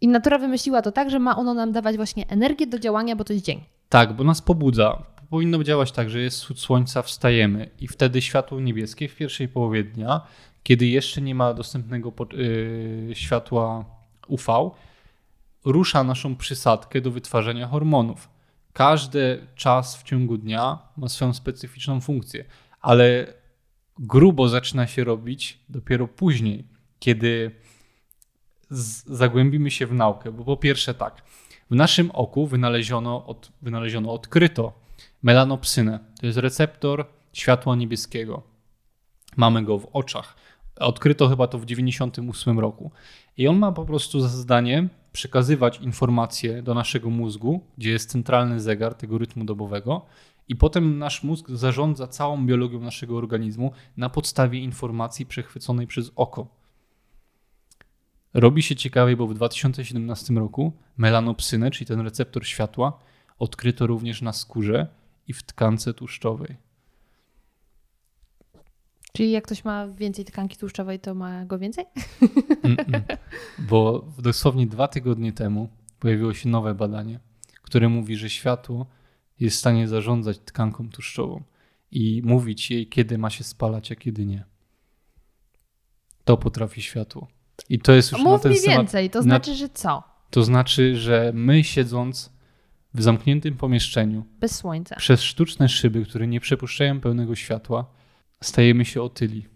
I natura wymyśliła to tak, że ma ono nam dawać właśnie energię do działania, bo to jest dzień. Tak, bo nas pobudza. Powinno działać tak, że jest wschód słońca, wstajemy i wtedy światło niebieskie w pierwszej połowie dnia, kiedy jeszcze nie ma dostępnego yy, światła UV, rusza naszą przysadkę do wytwarzania hormonów. Każdy czas w ciągu dnia ma swoją specyficzną funkcję, ale grubo zaczyna się robić dopiero później, kiedy zagłębimy się w naukę. Bo po pierwsze tak, w naszym oku wynaleziono, od, wynaleziono odkryto melanopsynę. To jest receptor światła niebieskiego. Mamy go w oczach. Odkryto chyba to w 98 roku. I on ma po prostu za zadanie przekazywać informacje do naszego mózgu, gdzie jest centralny zegar tego rytmu dobowego, i potem nasz mózg zarządza całą biologią naszego organizmu na podstawie informacji przechwyconej przez oko. Robi się ciekawie, bo w 2017 roku melanopsynę, czyli ten receptor światła, odkryto również na skórze i w tkance tłuszczowej. Czyli jak ktoś ma więcej tkanki tłuszczowej, to ma go więcej? Mm-mm. Bo dosłownie dwa tygodnie temu pojawiło się nowe badanie, które mówi, że światło jest w stanie zarządzać tkanką tłuszczową i mówić jej, kiedy ma się spalać, a kiedy nie. To potrafi światło. I to jest już na Mów ten mi więcej, to na- znaczy, że co? To znaczy, że my siedząc w zamkniętym pomieszczeniu, Bez słońca. przez sztuczne szyby, które nie przepuszczają pełnego światła, stajemy się otyli.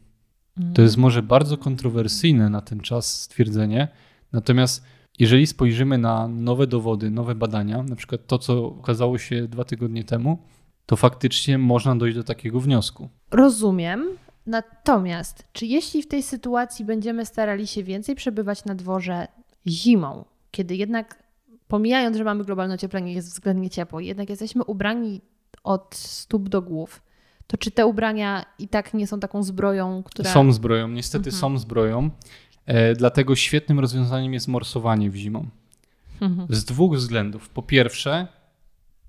To jest może bardzo kontrowersyjne na ten czas stwierdzenie, natomiast jeżeli spojrzymy na nowe dowody, nowe badania, na przykład to, co okazało się dwa tygodnie temu, to faktycznie można dojść do takiego wniosku. Rozumiem. Natomiast, czy jeśli w tej sytuacji będziemy starali się więcej przebywać na dworze zimą, kiedy jednak, pomijając, że mamy globalne ocieplenie, jest względnie ciepło, jednak jesteśmy ubrani od stóp do głów, to czy te ubrania i tak nie są taką zbroją, która. Są zbroją, niestety Mhm. są zbroją, e, dlatego świetnym rozwiązaniem jest morsowanie w zimą. Mhm. Z dwóch względów. Po pierwsze,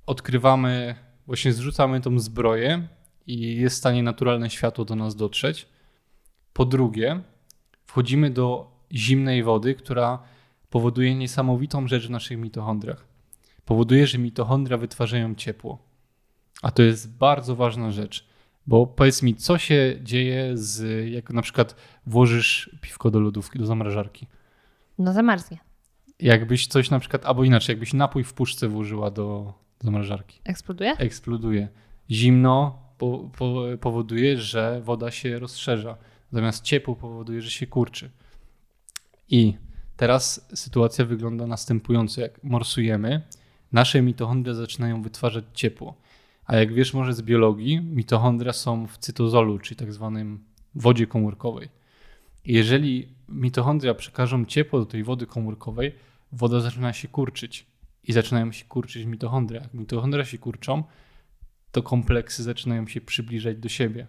odkrywamy, właśnie zrzucamy tą zbroję i jest w stanie naturalne światło do nas dotrzeć. Po drugie, wchodzimy do zimnej wody, która powoduje niesamowitą rzecz w naszych mitochondriach. Powoduje, że mitochondria wytwarzają ciepło. A to jest bardzo ważna rzecz, bo powiedz mi, co się dzieje z, jak na przykład włożysz piwko do lodówki, do zamrażarki. No zamarznie. Jakbyś coś na przykład, albo inaczej, jakbyś napój w puszce włożyła do zamrażarki. Eksploduje? Eksploduje. Zimno po, po, powoduje, że woda się rozszerza, zamiast ciepło powoduje, że się kurczy. I teraz sytuacja wygląda następująco. Jak morsujemy, nasze mitochondria zaczynają wytwarzać ciepło. A jak wiesz może z biologii, mitochondria są w cytozolu, czyli tak zwanym wodzie komórkowej. I jeżeli mitochondria przekażą ciepło do tej wody komórkowej, woda zaczyna się kurczyć i zaczynają się kurczyć mitochondria. Jak mitochondria się kurczą, to kompleksy zaczynają się przybliżać do siebie.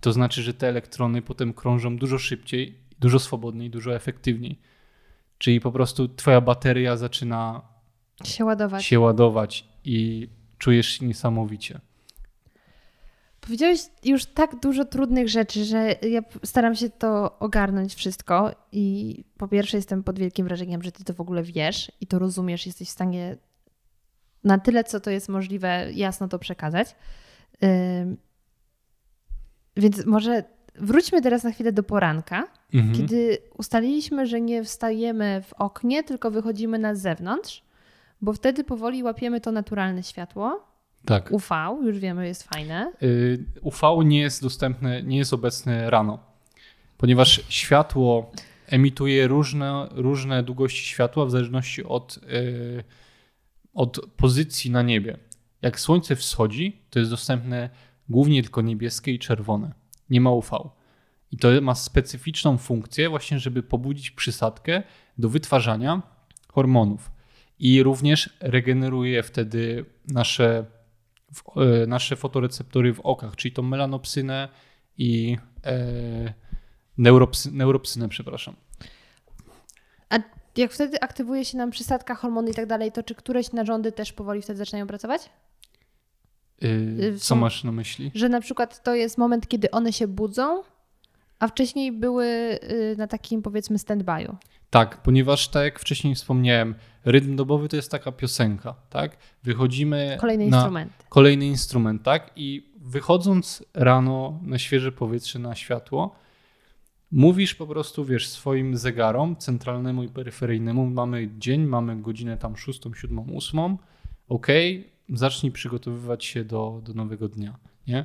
To znaczy, że te elektrony potem krążą dużo szybciej, dużo swobodniej, dużo efektywniej. Czyli po prostu twoja bateria zaczyna Się ładować. się ładować i czujesz się niesamowicie. Powiedziałeś już tak dużo trudnych rzeczy, że ja staram się to ogarnąć wszystko i po pierwsze jestem pod wielkim wrażeniem, że ty to w ogóle wiesz i to rozumiesz, jesteś w stanie na tyle, co to jest możliwe, jasno to przekazać. Więc może wróćmy teraz na chwilę do poranka, Mhm. kiedy ustaliliśmy, że nie wstajemy w oknie, tylko wychodzimy na zewnątrz, bo wtedy powoli łapiemy to naturalne światło. Tak. UV, już wiemy, jest fajne. Y, UV nie jest dostępne, nie jest obecne rano, ponieważ światło emituje różne, różne długości światła w zależności od, y, od pozycji na niebie. Jak słońce wschodzi, to jest dostępne głównie tylko niebieskie i czerwone. Nie ma UV. I to ma specyficzną funkcję, właśnie, żeby pobudzić przysadkę do wytwarzania hormonów. I również regeneruje wtedy nasze e, nasze fotoreceptory w okach, czyli tą melanopsynę i e, neuropsy, neuropsynę, przepraszam. A jak wtedy aktywuje się nam przysadka, hormony i tak dalej, to czy któreś narządy też powoli wtedy zaczynają pracować? Y, w co masz na myśli? Że na przykład to jest moment, kiedy one się budzą, a wcześniej były y, na takim powiedzmy stand-by'u. Tak, ponieważ tak jak wcześniej wspomniałem, rytm dobowy to jest taka piosenka, tak? Wychodzimy Kolejny na instrument. kolejny instrument, tak? I wychodząc rano na świeże powietrze, na światło, mówisz po prostu, wiesz, swoim zegarom, centralnemu i peryferyjnemu, mamy dzień, mamy godzinę tam 6, 7, 8, ok, zacznij przygotowywać się do, do nowego dnia, nie?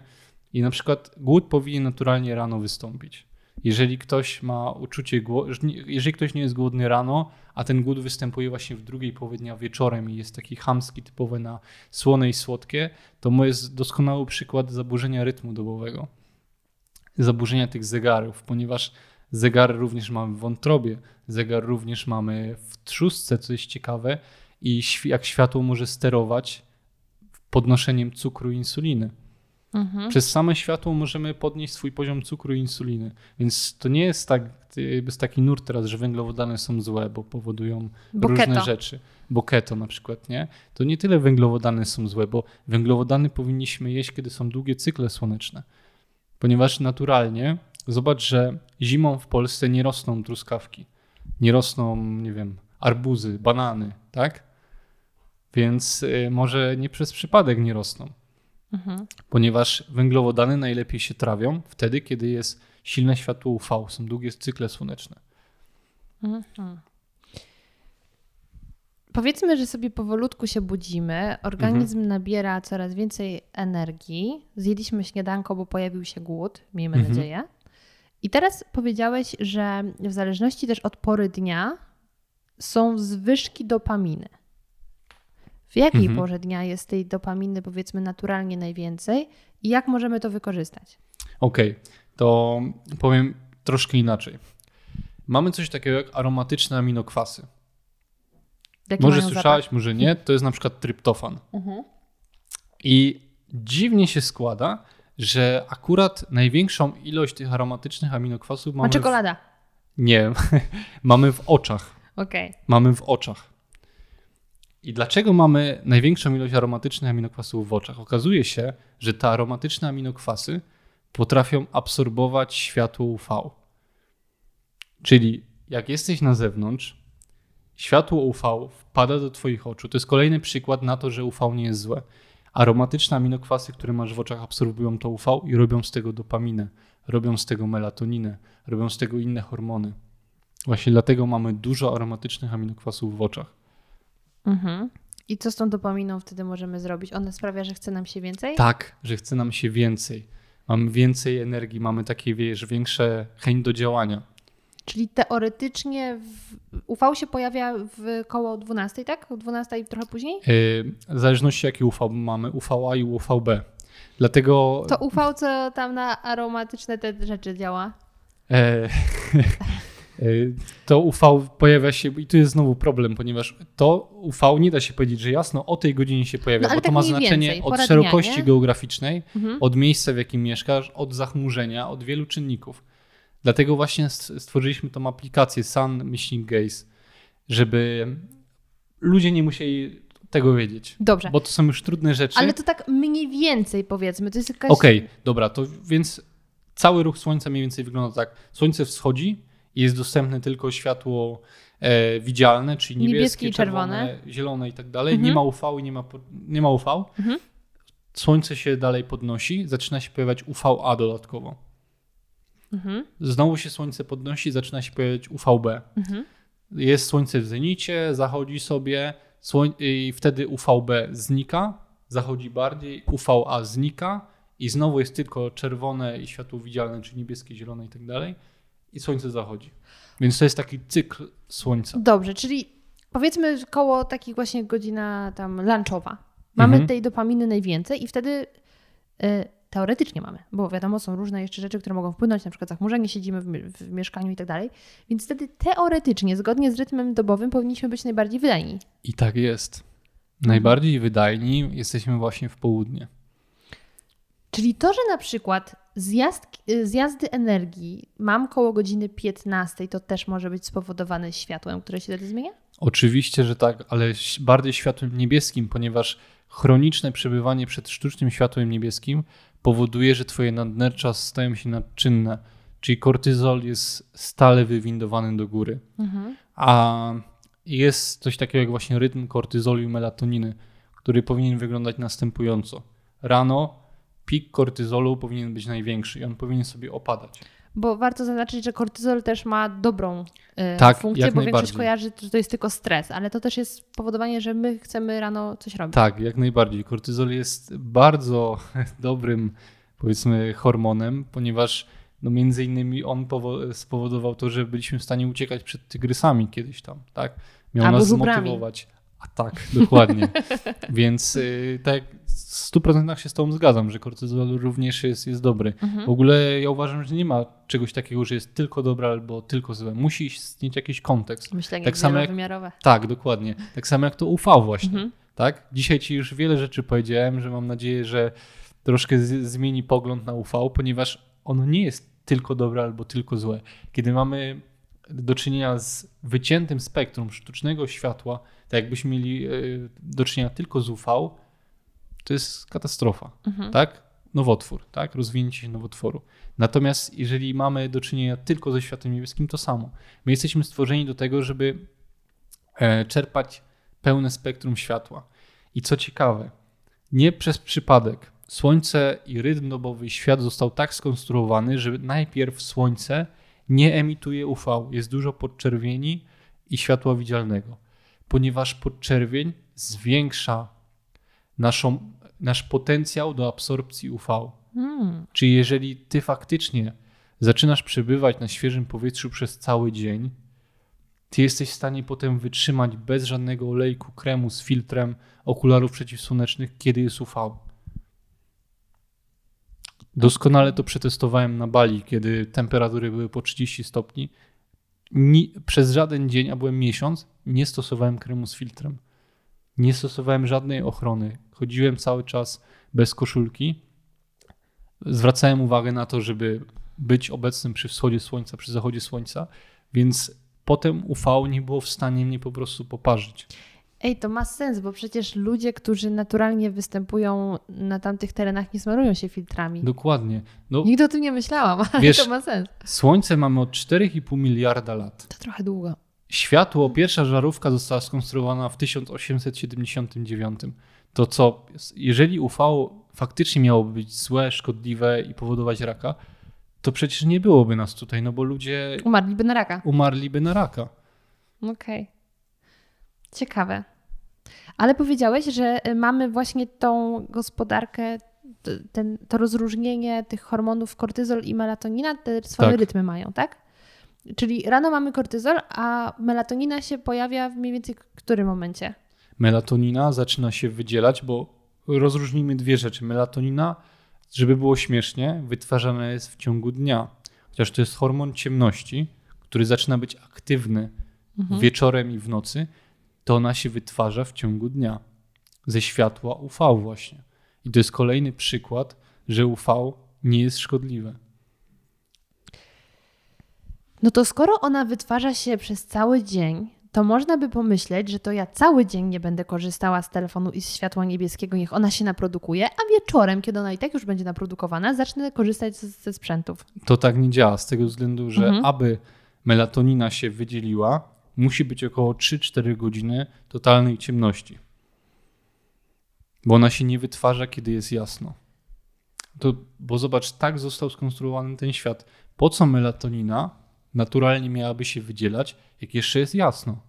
I na przykład głód powinien naturalnie rano wystąpić. Jeżeli ktoś ma uczucie, jeżeli ktoś nie jest głodny rano, a ten głód występuje właśnie w drugiej połowie dnia wieczorem i jest taki chamski, typowy na słone i słodkie, to jest doskonały przykład zaburzenia rytmu dobowego. Zaburzenia tych zegarów, ponieważ zegar również mamy w wątrobie, zegar również mamy w trzustce, co jest ciekawe, i jak światło może sterować podnoszeniem cukru i insuliny. Mhm. Przez same światło możemy podnieść swój poziom cukru i insuliny. Więc to nie jest tak, jakby taki nurt teraz, że węglowodany są złe, bo powodują Bo różne keto. rzeczy. Bo keto na przykład, nie? To nie tyle węglowodany są złe, bo węglowodany powinniśmy jeść, kiedy są długie cykle słoneczne. Ponieważ naturalnie, zobacz, że zimą w Polsce nie rosną truskawki, nie rosną, nie wiem, arbuzy, banany, tak? Więc y, może nie przez przypadek nie rosną Mhm. ponieważ węglowodany najlepiej się trawią wtedy, kiedy jest silne światło UV, są długie cykle słoneczne. Mhm. Powiedzmy, że sobie powolutku się budzimy, organizm Mhm. nabiera coraz więcej energii. Zjedliśmy śniadanko, bo pojawił się głód, miejmy Mhm. nadzieję. I teraz powiedziałeś, że w zależności też od pory dnia są zwyżki dopaminy. W jakiej Mhm. porze dnia jest tej dopaminy, powiedzmy, naturalnie najwięcej i jak możemy to wykorzystać? Okej, to powiem troszkę inaczej. Mamy coś takiego jak aromatyczne aminokwasy. Jaki Może mają słyszałaś, może nie, to jest na przykład tryptofan. zapach? Mhm. I dziwnie się składa, że akurat największą ilość tych aromatycznych aminokwasów A mamy. W... czekolada. Nie, mamy w oczach. Okej. mamy w oczach. I dlaczego mamy największą ilość aromatycznych aminokwasów w oczach? Okazuje się, że te aromatyczne aminokwasy potrafią absorbować światło UV. Czyli jak jesteś na zewnątrz, światło UV wpada do Twoich oczu. To jest kolejny przykład na to, że UV nie jest złe. Aromatyczne aminokwasy, które masz w oczach, absorbują to UV i robią z tego dopaminę, robią z tego melatoninę, robią z tego inne hormony. Właśnie dlatego mamy dużo aromatycznych aminokwasów w oczach. Mhm. I co z tą dopaminą wtedy możemy zrobić? Ona sprawia, że chce nam się więcej? Tak, że chce nam się więcej. Mamy więcej energii, mamy takie, wiesz, większe chęć do działania. Czyli teoretycznie w... UV się pojawia w koło 12, tak? O 12 i trochę później? Yy, w zależności jaki UV mamy, UVA i UVB. Dlatego To UV, co tam na aromatyczne te rzeczy działa? e, Y, To UV pojawia się, i tu jest znowu problem, ponieważ to UV nie da się powiedzieć, że jasno o tej godzinie się pojawia, No, bo to tak ma mniej znaczenie więcej, od szerokości dnia, geograficznej, Mhm. od miejsca, w jakim mieszkasz, od zachmurzenia, od wielu czynników. Dlatego właśnie st- stworzyliśmy tą aplikację Sun Myślnik Gaze, żeby ludzie nie musieli tego wiedzieć. Dobrze. Bo to są już trudne rzeczy. Ale to tak mniej więcej powiedzmy, to jest jakaś... Okej, dobra, to więc cały ruch Słońca mniej więcej wygląda tak. Słońce wschodzi jest dostępne tylko światło e, widzialne, czyli niebieskie, czerwone, czerwone. zielone i tak dalej. Mhm. Nie ma UV i nie ma, nie ma UV. Mhm. Słońce się dalej podnosi, zaczyna się pojawiać UVA dodatkowo. Mhm. Znowu się Słońce podnosi, zaczyna się pojawiać UVB. Mhm. Jest Słońce w zenicie, zachodzi sobie słoń- i wtedy UVB znika, zachodzi bardziej, UVA znika i znowu jest tylko czerwone i światło widzialne, czyli niebieskie, zielone i tak dalej i Słońce zachodzi. Więc to jest taki cykl Słońca. Dobrze, czyli powiedzmy koło takich właśnie godzina tam lunchowa. Mamy Mhm. tej dopaminy najwięcej i wtedy y, teoretycznie mamy, bo wiadomo, są różne jeszcze rzeczy, które mogą wpłynąć, na przykład zachmurzenie, siedzimy w, w mieszkaniu i tak dalej. Więc wtedy teoretycznie, zgodnie z rytmem dobowym, powinniśmy być najbardziej wydajni. I tak jest. Najbardziej wydajni jesteśmy właśnie w południe. Czyli to, że na przykład zjazd, zjazdy energii mam koło godziny 15, to też może być spowodowane światłem, które się wtedy zmienia? Oczywiście, że tak, ale bardziej światłem niebieskim, ponieważ chroniczne przebywanie przed sztucznym światłem niebieskim powoduje, że twoje nadnercza stają się nadczynne, czyli kortyzol jest stale wywindowany do góry. Mhm. A jest coś takiego jak właśnie rytm kortyzolu i melatoniny, który powinien wyglądać następująco. Rano pik kortyzolu powinien być największy i on powinien sobie opadać. Bo warto zaznaczyć, że kortyzol też ma dobrą y, Tak, funkcję, jak bo większość kojarzy, że to jest tylko stres, ale to też jest powodowanie, że my chcemy rano coś robić. Tak, jak najbardziej. Kortyzol jest bardzo dobrym, powiedzmy, hormonem, ponieważ no między innymi on powo- spowodował to, że byliśmy w stanie uciekać przed tygrysami kiedyś tam, tak? Miał Albo nas żubrami. zmotywować. A tak, dokładnie. Więc y, tak w 100% się z tą zgadzam, że kortyzol również jest, jest dobry. Mhm. W ogóle ja uważam, że nie ma czegoś takiego, że jest tylko dobre albo tylko złe. Musi istnieć jakiś kontekst. Myślenie tak samo jak-. Tak, dokładnie. Tak samo jak to UV właśnie. Mhm. Tak? Dzisiaj Ci już wiele rzeczy powiedziałem, że mam nadzieję, że troszkę z- zmieni pogląd na UV, ponieważ ono nie jest tylko dobre albo tylko złe. Kiedy mamy do czynienia z wyciętym spektrum sztucznego światła, tak jakbyśmy mieli e, do czynienia tylko z UV, to jest katastrofa. Mhm. Tak? Nowotwór, tak? Rozwinięcie się nowotworu. Natomiast jeżeli mamy do czynienia tylko ze światłem niebieskim, to samo. My jesteśmy stworzeni do tego, żeby e, czerpać pełne spektrum światła. I co ciekawe, nie przez przypadek Słońce i rytm dobowy świat został tak skonstruowany, że najpierw Słońce nie emituje UV. Jest dużo podczerwieni i światła widzialnego, ponieważ podczerwień zwiększa naszą, nasz potencjał do absorpcji UV. Mm. Czyli jeżeli ty faktycznie zaczynasz przebywać na świeżym powietrzu przez cały dzień, ty jesteś w stanie potem wytrzymać bez żadnego olejku, kremu z filtrem, okularów przeciwsłonecznych, kiedy jest UV. Doskonale to przetestowałem na Bali, kiedy temperatury były po 30 stopni. Ni, przez żaden dzień, a byłem miesiąc, nie stosowałem kremu z filtrem. Nie stosowałem żadnej ochrony. Chodziłem cały czas bez koszulki. Zwracałem uwagę na to, żeby być obecnym przy wschodzie słońca, przy zachodzie słońca, więc potem UV nie było w stanie mnie po prostu poparzyć. Ej, to ma sens, bo przecież ludzie, którzy naturalnie występują na tamtych terenach, nie smarują się filtrami. Dokładnie. No, Nigdy o tym nie myślałam, ale Wiesz- to ma sens. słońce mamy od 4,5 miliarda lat. To trochę długo. Światło, pierwsza żarówka została skonstruowana w 1879. To co, jeżeli UV faktycznie miałoby być złe, szkodliwe i powodować raka, to przecież nie byłoby nas tutaj, no bo ludzie Umarliby na raka. umarliby na raka. Okej. Ciekawe. Ale powiedziałeś, że y, mamy właśnie tą gospodarkę, ten, to rozróżnienie tych hormonów kortyzol i melatonina, te swoje Tak. rytmy mają, tak? Czyli rano mamy kortyzol, a melatonina się pojawia w mniej więcej którym momencie? Melatonina zaczyna się wydzielać, bo rozróżnimy dwie rzeczy. Melatonina, żeby było śmiesznie, wytwarzana jest w ciągu dnia, chociaż to jest hormon ciemności, który zaczyna być aktywny Mhm. wieczorem i w nocy, to ona się wytwarza w ciągu dnia ze światła UV właśnie. I to jest kolejny przykład, że UV nie jest szkodliwe. No to skoro ona wytwarza się przez cały dzień, to można by pomyśleć, że to ja cały dzień nie będę korzystała z telefonu i z światła niebieskiego, niech ona się naprodukuje, a wieczorem, kiedy ona i tak już będzie naprodukowana, zacznę korzystać ze sprzętów. To tak nie działa z tego względu, że Mhm. aby melatonina się wydzieliła, musi być około 3-4 godziny totalnej ciemności. Bo ona się nie wytwarza, kiedy jest jasno. To, bo zobacz, tak został skonstruowany ten świat. Po co melatonina naturalnie miałaby się wydzielać, jak jeszcze jest jasno?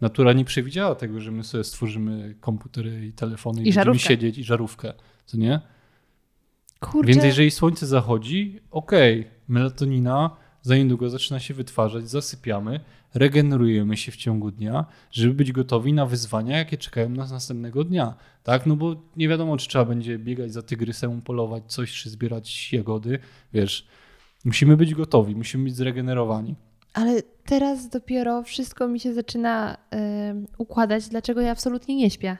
Natura nie przewidziała tego, że my sobie stworzymy komputery i telefony i, I będziemy siedzieć i żarówkę, co nie? Kurczę, Więc jeżeli słońce zachodzi, okej, melatonina za niedługo zaczyna się wytwarzać, zasypiamy, regenerujemy się w ciągu dnia, żeby być gotowi na wyzwania, jakie czekają nas następnego dnia. Tak, no bo nie wiadomo, czy trzeba będzie biegać za tygrysem, polować coś, czy zbierać jagody, wiesz. Musimy być gotowi, musimy być zregenerowani. ale teraz dopiero wszystko mi się zaczyna układać, dlaczego ja absolutnie nie śpię.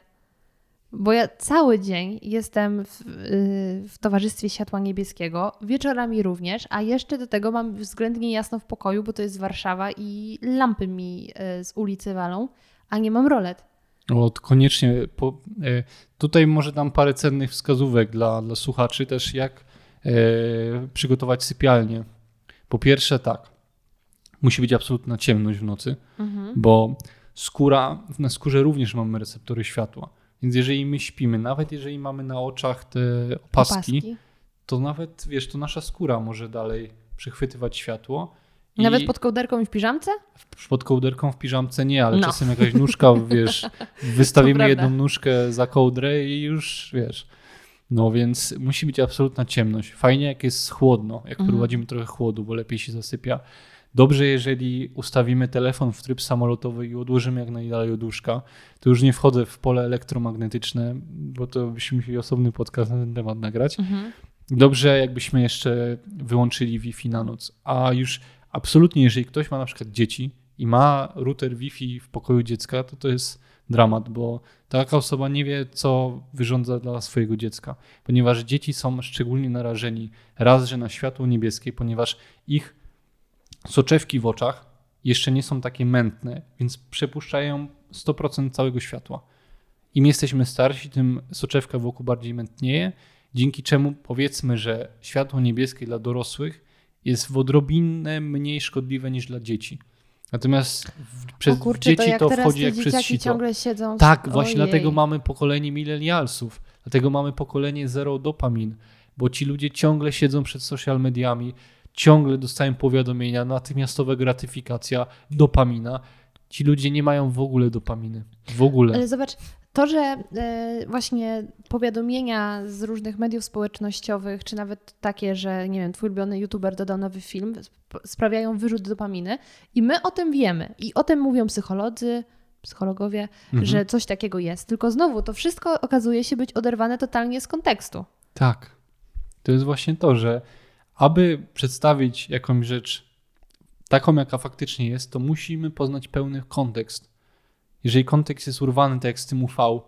Bo ja cały dzień jestem w, y, w towarzystwie światła niebieskiego, wieczorami również, a jeszcze do tego mam względnie jasno w pokoju, bo to jest Warszawa i lampy mi y, z ulicy walą, a nie mam rolet. O, koniecznie. Po, e, tutaj może dam parę cennych wskazówek dla, dla słuchaczy też, jak e, przygotować sypialnię. Po pierwsze, tak. Musi być absolutna ciemność w nocy, bo skóra, na skórze również mamy receptory światła. Więc jeżeli my śpimy, nawet jeżeli mamy na oczach te opaski, to nawet, wiesz, to nasza skóra może dalej przechwytywać światło. I Nawet pod kołderką i w piżamce? pod kołderką w piżamce nie, ale No. czasem jakaś nóżka, wiesz, wystawimy jedną nóżkę za kołdrę i już, wiesz. No więc musi być absolutna ciemność. Fajnie jak jest chłodno, jak Mhm. wprowadzimy trochę chłodu, bo lepiej się zasypia. Dobrze, jeżeli ustawimy telefon w tryb samolotowy i odłożymy jak najdalej od łóżka. To już nie wchodzę w pole elektromagnetyczne, bo to byśmy musieli osobny podcast na ten temat nagrać. Dobrze, jakbyśmy jeszcze wyłączyli Wi-Fi na noc. A już absolutnie, jeżeli ktoś ma na przykład dzieci i ma router Wi-Fi w pokoju dziecka, to to jest dramat, bo taka osoba nie wie, co wyrządza dla swojego dziecka, ponieważ dzieci są szczególnie narażeni raz, że na światło niebieskie, ponieważ ich soczewki w oczach jeszcze nie są takie mętne, więc przepuszczają 100% całego światła. Im jesteśmy starsi, tym soczewka wokół bardziej mętnieje, dzięki czemu powiedzmy, że światło niebieskie dla dorosłych jest w odrobinę mniej szkodliwe niż dla dzieci. Natomiast w, przez kurczę, dzieci to, jak to wchodzi jak przez sito. ciągle siedzą... Tak, właśnie Ojej. dlatego mamy pokolenie millennialsów. Dlatego mamy pokolenie zero dopamin, bo ci ludzie ciągle siedzą przed social mediami, ciągle dostają powiadomienia, natychmiastowa gratyfikacja, dopamina. Ci ludzie nie mają w ogóle dopaminy. W ogóle. Ale zobacz, to, że e, właśnie powiadomienia z różnych mediów społecznościowych, czy nawet takie, że nie wiem, twój ulubiony youtuber dodał nowy film, sp- sprawiają wyrzut dopaminy i my o tym wiemy. I o tym mówią psycholodzy, psychologowie, Mhm. że coś takiego jest. Tylko znowu, to wszystko okazuje się być oderwane totalnie z kontekstu. Tak. To jest właśnie to, że aby przedstawić jakąś rzecz taką, jaka faktycznie jest, to musimy poznać pełny kontekst. Jeżeli kontekst jest urwany, tak jak z tym UV,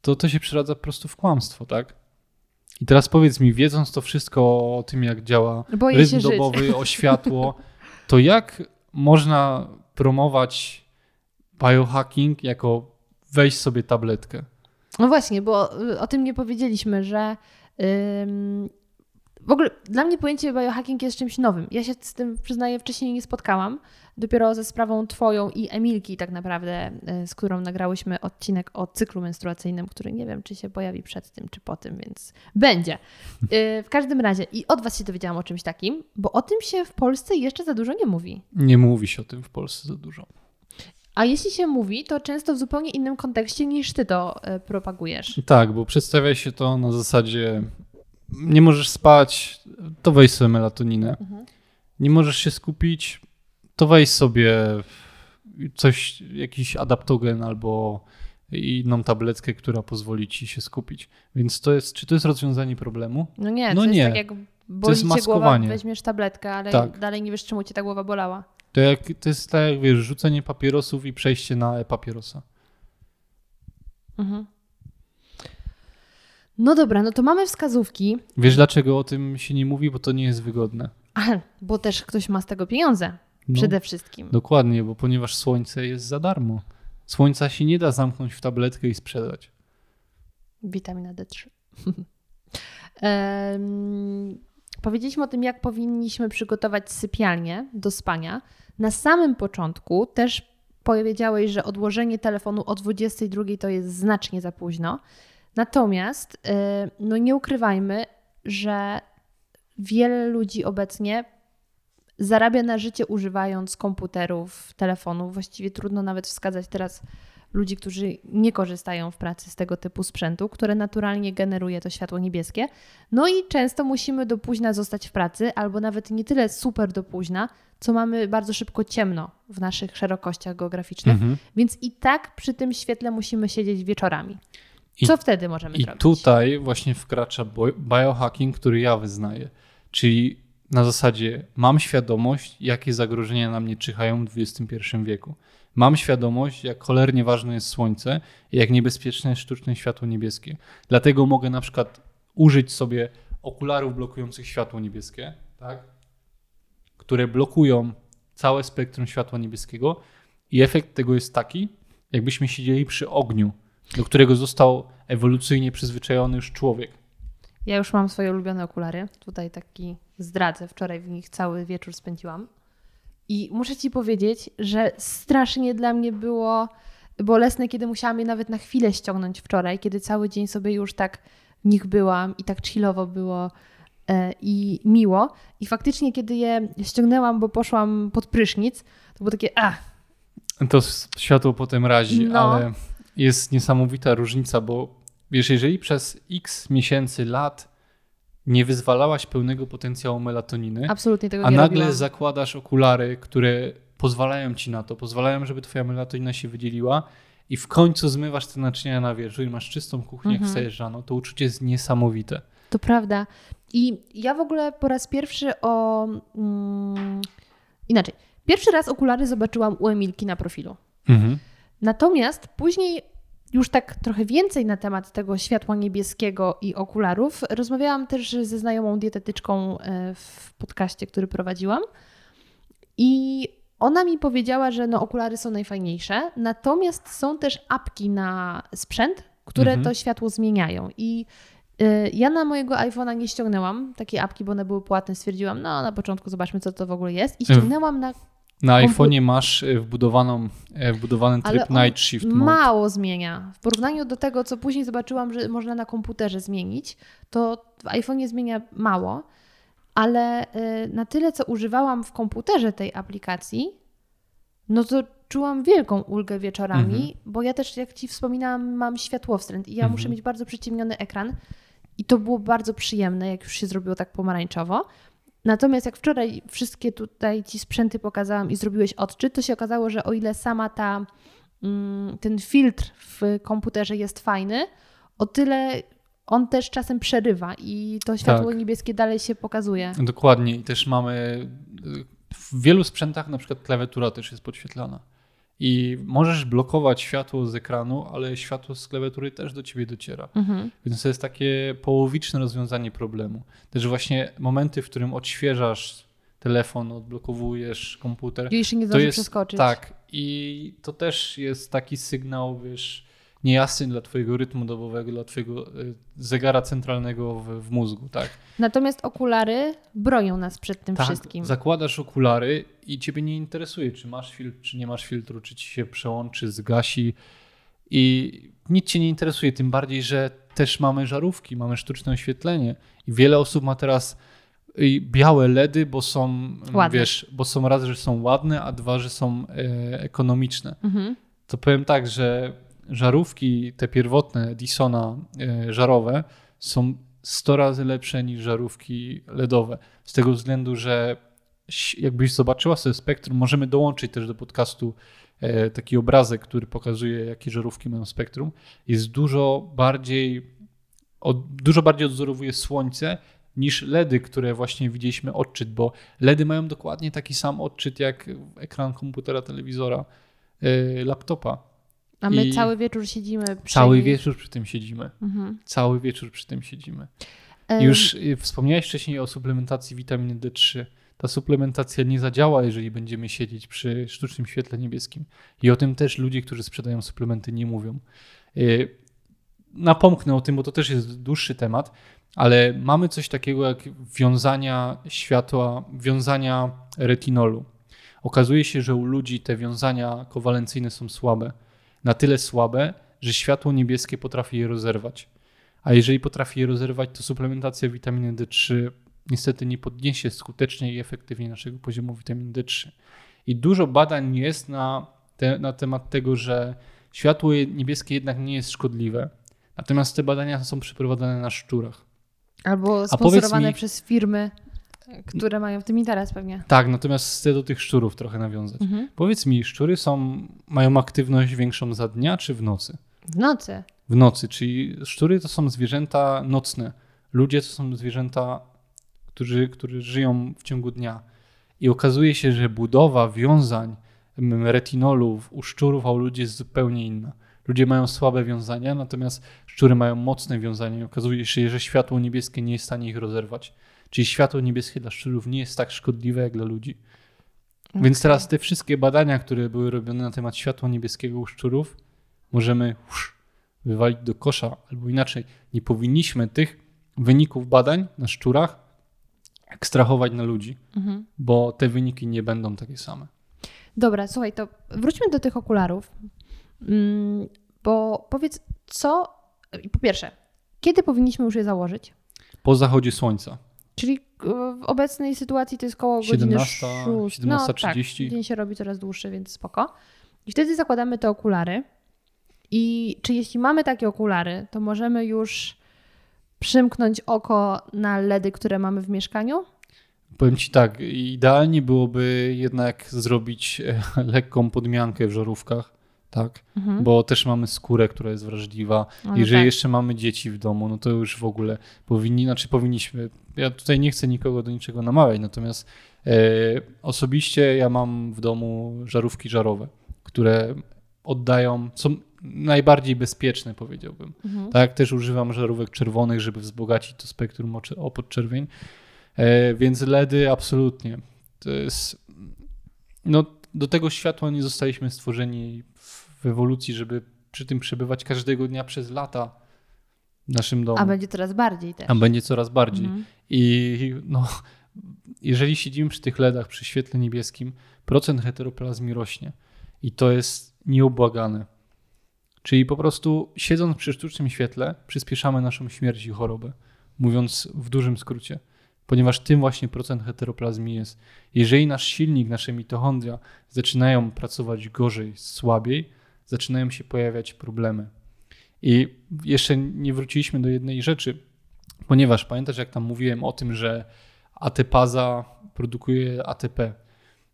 to to się przeradza po prostu w kłamstwo, tak? I teraz powiedz mi, wiedząc to wszystko o tym, jak działa Boję rytm się żyć. dobowy, o światło, to jak można promować biohacking jako weź sobie tabletkę? No właśnie, bo y, o tym nie powiedzieliśmy, że w ogóle dla mnie pojęcie biohacking jest czymś nowym. Ja się z tym, przyznaję, wcześniej nie spotkałam. Dopiero ze sprawą Twoją i Emilki, tak naprawdę, y, z którą nagrałyśmy odcinek o cyklu menstruacyjnym, który nie wiem, czy się pojawi przed tym, czy po tym, więc będzie. Y, W każdym razie, i od Was się dowiedziałam o czymś takim, bo o tym się w Polsce jeszcze za dużo nie mówi. Nie mówi się o tym w Polsce za dużo. A jeśli się mówi, to często w zupełnie innym kontekście niż Ty to y, propagujesz. Tak, bo przedstawia się to na zasadzie nie możesz spać, to weź sobie melatoninę. Nie możesz się skupić, to weź sobie coś, jakiś adaptogen albo inną tabletkę, która pozwoli ci się skupić. Więc to jest, czy to jest rozwiązanie problemu? No nie, No to nie. jest tak jak Boli cię głowa, weźmiesz tabletkę, ale Tak. dalej nie wiesz, czemu cię ta głowa bolała. To, jak, to jest tak jak wiesz, rzucenie papierosów i przejście na e-papierosa. Mhm. No dobra, no to mamy wskazówki, Wiesz dlaczego o tym się nie mówi? Bo to nie jest wygodne. bo też ktoś ma z tego pieniądze. No, Przede wszystkim. Dokładnie, bo ponieważ słońce jest za darmo. Słońca się nie da zamknąć w tabletkę i sprzedać. Witamina D3. Em, powiedzieliśmy o tym, jak powinniśmy przygotować sypialnię do spania. Na samym początku też powiedziałeś, że odłożenie telefonu o 22 to jest znacznie za późno. Natomiast y, no nie ukrywajmy, że wiele ludzi obecnie zarabia na życie używając komputerów, telefonów. Właściwie trudno nawet wskazać teraz ludzi, którzy nie korzystają w pracy z tego typu sprzętu, które naturalnie generuje to światło niebieskie. No i często musimy do późna zostać w pracy, albo nawet nie tyle super do późna, co mamy bardzo szybko ciemno w naszych szerokościach geograficznych, Mhm. więc i tak przy tym świetle musimy siedzieć wieczorami. I- Co wtedy możemy I zrobić? tutaj właśnie wkracza biohacking, który ja wyznaję. Czyli na zasadzie mam świadomość, jakie zagrożenia na mnie czyhają w XXI wieku. Mam świadomość, jak cholernie ważne jest słońce i jak niebezpieczne jest sztuczne światło niebieskie. Dlatego mogę na przykład użyć sobie okularów blokujących światło niebieskie, tak? które blokują całe spektrum światła niebieskiego i efekt tego jest taki, jakbyśmy siedzieli przy ogniu, do którego został ewolucyjnie przyzwyczajony już człowiek. Ja już mam swoje ulubione okulary. Tutaj taki zdradzę. Wczoraj w nich cały wieczór spędziłam. I muszę ci powiedzieć, że strasznie dla mnie było bolesne, kiedy musiałam je nawet na chwilę ściągnąć wczoraj, kiedy cały dzień sobie już tak w nich byłam i tak chillowo było e, i miło. I faktycznie, kiedy je ściągnęłam, bo poszłam pod prysznic, to było takie, a, To światło potem razi, No. ale jest niesamowita różnica, bo wiesz, jeżeli przez x miesięcy, lat nie wyzwalałaś pełnego potencjału melatoniny, absolutnie tego a nie nagle robiłam. zakładasz okulary, które pozwalają ci na to, pozwalają, żeby twoja melatonina się wydzieliła i w końcu zmywasz te naczynia na wierzchu i masz czystą kuchnię, jak Mhm. wstajesz rano, to uczucie jest niesamowite. To prawda. I ja w ogóle po raz pierwszy o. Mm, inaczej. Pierwszy raz okulary zobaczyłam u Emilki na profilu. Mhm. Natomiast później już tak trochę więcej na temat tego światła niebieskiego i okularów rozmawiałam też ze znajomą dietetyczką e, w podcaście, który prowadziłam. I ona mi powiedziała, że no, okulary są najfajniejsze, natomiast są też apki na sprzęt, które Mhm. to światło zmieniają. I y, ja na mojego iPhone'a nie ściągnęłam takiej apki, bo one były płatne. Stwierdziłam, no na początku zobaczmy, co to w ogóle jest. I ściągnęłam na Na iPhone'ie masz e, wbudowaną, e, wbudowany tryb Night Shift Mode. mało zmienia. W porównaniu do tego, co później zobaczyłam, że można na komputerze zmienić, to w iPhone'ie zmienia mało, ale y, na tyle, co używałam w komputerze tej aplikacji, no to czułam wielką ulgę wieczorami, Mhm. bo ja też, jak Ci wspominałam, mam światłowstręt i ja Mhm. muszę mieć bardzo przyciemniony ekran i to było bardzo przyjemne, jak już się zrobiło tak pomarańczowo. Natomiast jak wczoraj wszystkie tutaj Ci sprzęty pokazałam i zrobiłeś odczyt, to się okazało, że o ile sama ta, mm, ten filtr w komputerze jest fajny, o tyle on też czasem przerywa i to światło Tak. niebieskie dalej się pokazuje. Dokładnie i też mamy w wielu sprzętach na przykład klawiatura też jest podświetlana. I możesz blokować światło z ekranu, ale światło z klawiatury też do ciebie dociera. Mhm. Więc to jest takie połowiczne rozwiązanie problemu. Też właśnie momenty, w którym odświeżasz telefon, odblokowujesz komputer. I jeszcze nie To jest przeskoczyć. tak i to też jest taki sygnał, wiesz, niejasny dla twojego rytmu dobowego, dla twojego y, zegara centralnego w, w mózgu, tak? Natomiast okulary bronią nas przed tym tak, wszystkim. zakładasz okulary i ciebie nie interesuje, czy masz filtr, czy nie masz filtru, czy ci się przełączy, zgasi i nic cię nie interesuje, tym bardziej, że też mamy żarówki, mamy sztuczne oświetlenie i wiele osób ma teraz y, białe LEDy, bo są, Ładne. wiesz, bo są raz, że są ładne, a dwa, że są e, ekonomiczne. Mhm. To powiem tak, że żarówki te pierwotne Edisona e, żarowe są 100 razy lepsze niż żarówki LEDowe. Z tego względu, że jakbyś zobaczyła sobie spektrum, możemy dołączyć też do podcastu e, taki obrazek, który pokazuje, jakie żarówki mają spektrum. Jest dużo bardziej, od, dużo bardziej odzorowuje słońce niż LEDy, które właśnie widzieliśmy odczyt, bo LEDy mają dokładnie taki sam odczyt jak ekran komputera, telewizora, yy, laptopa. A my I cały wieczór siedzimy przy Cały nich. wieczór przy tym siedzimy. Mhm. Cały wieczór przy tym siedzimy. Em, Już y, wspomniałeś wcześniej o suplementacji witaminy D3. Ta suplementacja nie zadziała, jeżeli będziemy siedzieć przy sztucznym świetle niebieskim. I o tym też ludzie, którzy sprzedają suplementy, nie mówią. Y, Napomknę o tym, bo to też jest dłuższy temat, ale mamy coś takiego jak wiązania światła, wiązania retinolu. Okazuje się, że u ludzi te wiązania kowalencyjne są słabe. Na tyle słabe, że światło niebieskie potrafi je rozerwać. A jeżeli potrafi je rozerwać, to suplementacja witaminy D3 niestety nie podniesie skutecznie i efektywnie naszego poziomu witaminy D3. I dużo badań jest na, te, na temat tego, że światło niebieskie jednak nie jest szkodliwe. Natomiast te badania są przeprowadzane na szczurach. Albo sponsorowane mi- przez firmy, które mają w tym interes pewnie. Tak, natomiast chcę do tych szczurów trochę nawiązać. Mhm. Powiedz mi, szczury są, mają aktywność większą za dnia czy w nocy? W nocy. W nocy, czyli szczury to są zwierzęta nocne. Ludzie to są zwierzęta, którzy, którzy żyją w ciągu dnia. I okazuje się, że budowa wiązań retinolu u szczurów, a u ludzi jest zupełnie inna. Ludzie mają słabe wiązania, natomiast szczury mają mocne wiązania i okazuje się, że światło niebieskie nie jest w stanie ich rozerwać. Czyli światło niebieskie dla szczurów nie jest tak szkodliwe jak dla ludzi. Więc teraz te wszystkie badania, które były robione na temat światła niebieskiego u szczurów, możemy usz, wywalić do kosza, albo inaczej, nie powinniśmy tych wyników badań na szczurach ekstrahować na ludzi, Mhm. bo te wyniki nie będą takie same. Dobra, słuchaj, to wróćmy do tych okularów. Mm, Bo powiedz, co. Po pierwsze, kiedy powinniśmy już je założyć? Po zachodzie słońca. Czyli e, w obecnej sytuacji to jest koło godziny 17, 6. No, tak, 17:30. dzień się robi coraz dłuższy, więc spoko. I wtedy zakładamy te okulary. I czy jeśli mamy takie okulary, to możemy już przymknąć oko na LEDy, które mamy w mieszkaniu? Powiem Ci tak, idealnie byłoby jednak zrobić e, lekką podmiankę w żarówkach, tak? Mhm. Bo też mamy skórę, która jest wrażliwa. No Jeżeli tak. jeszcze mamy dzieci w domu, no to już w ogóle powinni, znaczy powinniśmy. Ja tutaj nie chcę nikogo do niczego namawiać, natomiast e, osobiście ja mam w domu żarówki żarowe, które oddają, są najbardziej bezpieczne, powiedziałbym. Mhm. Tak, też używam żarówek czerwonych, żeby wzbogacić to spektrum o podczerwień. E, więc LEDy absolutnie. To jest. No, do tego światła nie zostaliśmy stworzeni w ewolucji, żeby przy tym przebywać każdego dnia przez lata w naszym domu. A będzie coraz bardziej też. A będzie coraz bardziej. Mhm. I no, jeżeli siedzimy przy tych LEDach, przy świetle niebieskim, procent heteroplazmii rośnie. I to jest nieubłagane. Czyli po prostu siedząc przy sztucznym świetle, przyspieszamy naszą śmierć i chorobę. Mówiąc w dużym skrócie. Ponieważ tym właśnie procent heteroplazmii jest. Jeżeli nasz silnik, nasze mitochondria zaczynają pracować gorzej, słabiej, zaczynają się pojawiać problemy. I jeszcze nie wróciliśmy do jednej rzeczy, ponieważ pamiętasz, jak tam mówiłem o tym, że ATPaza produkuje ATP.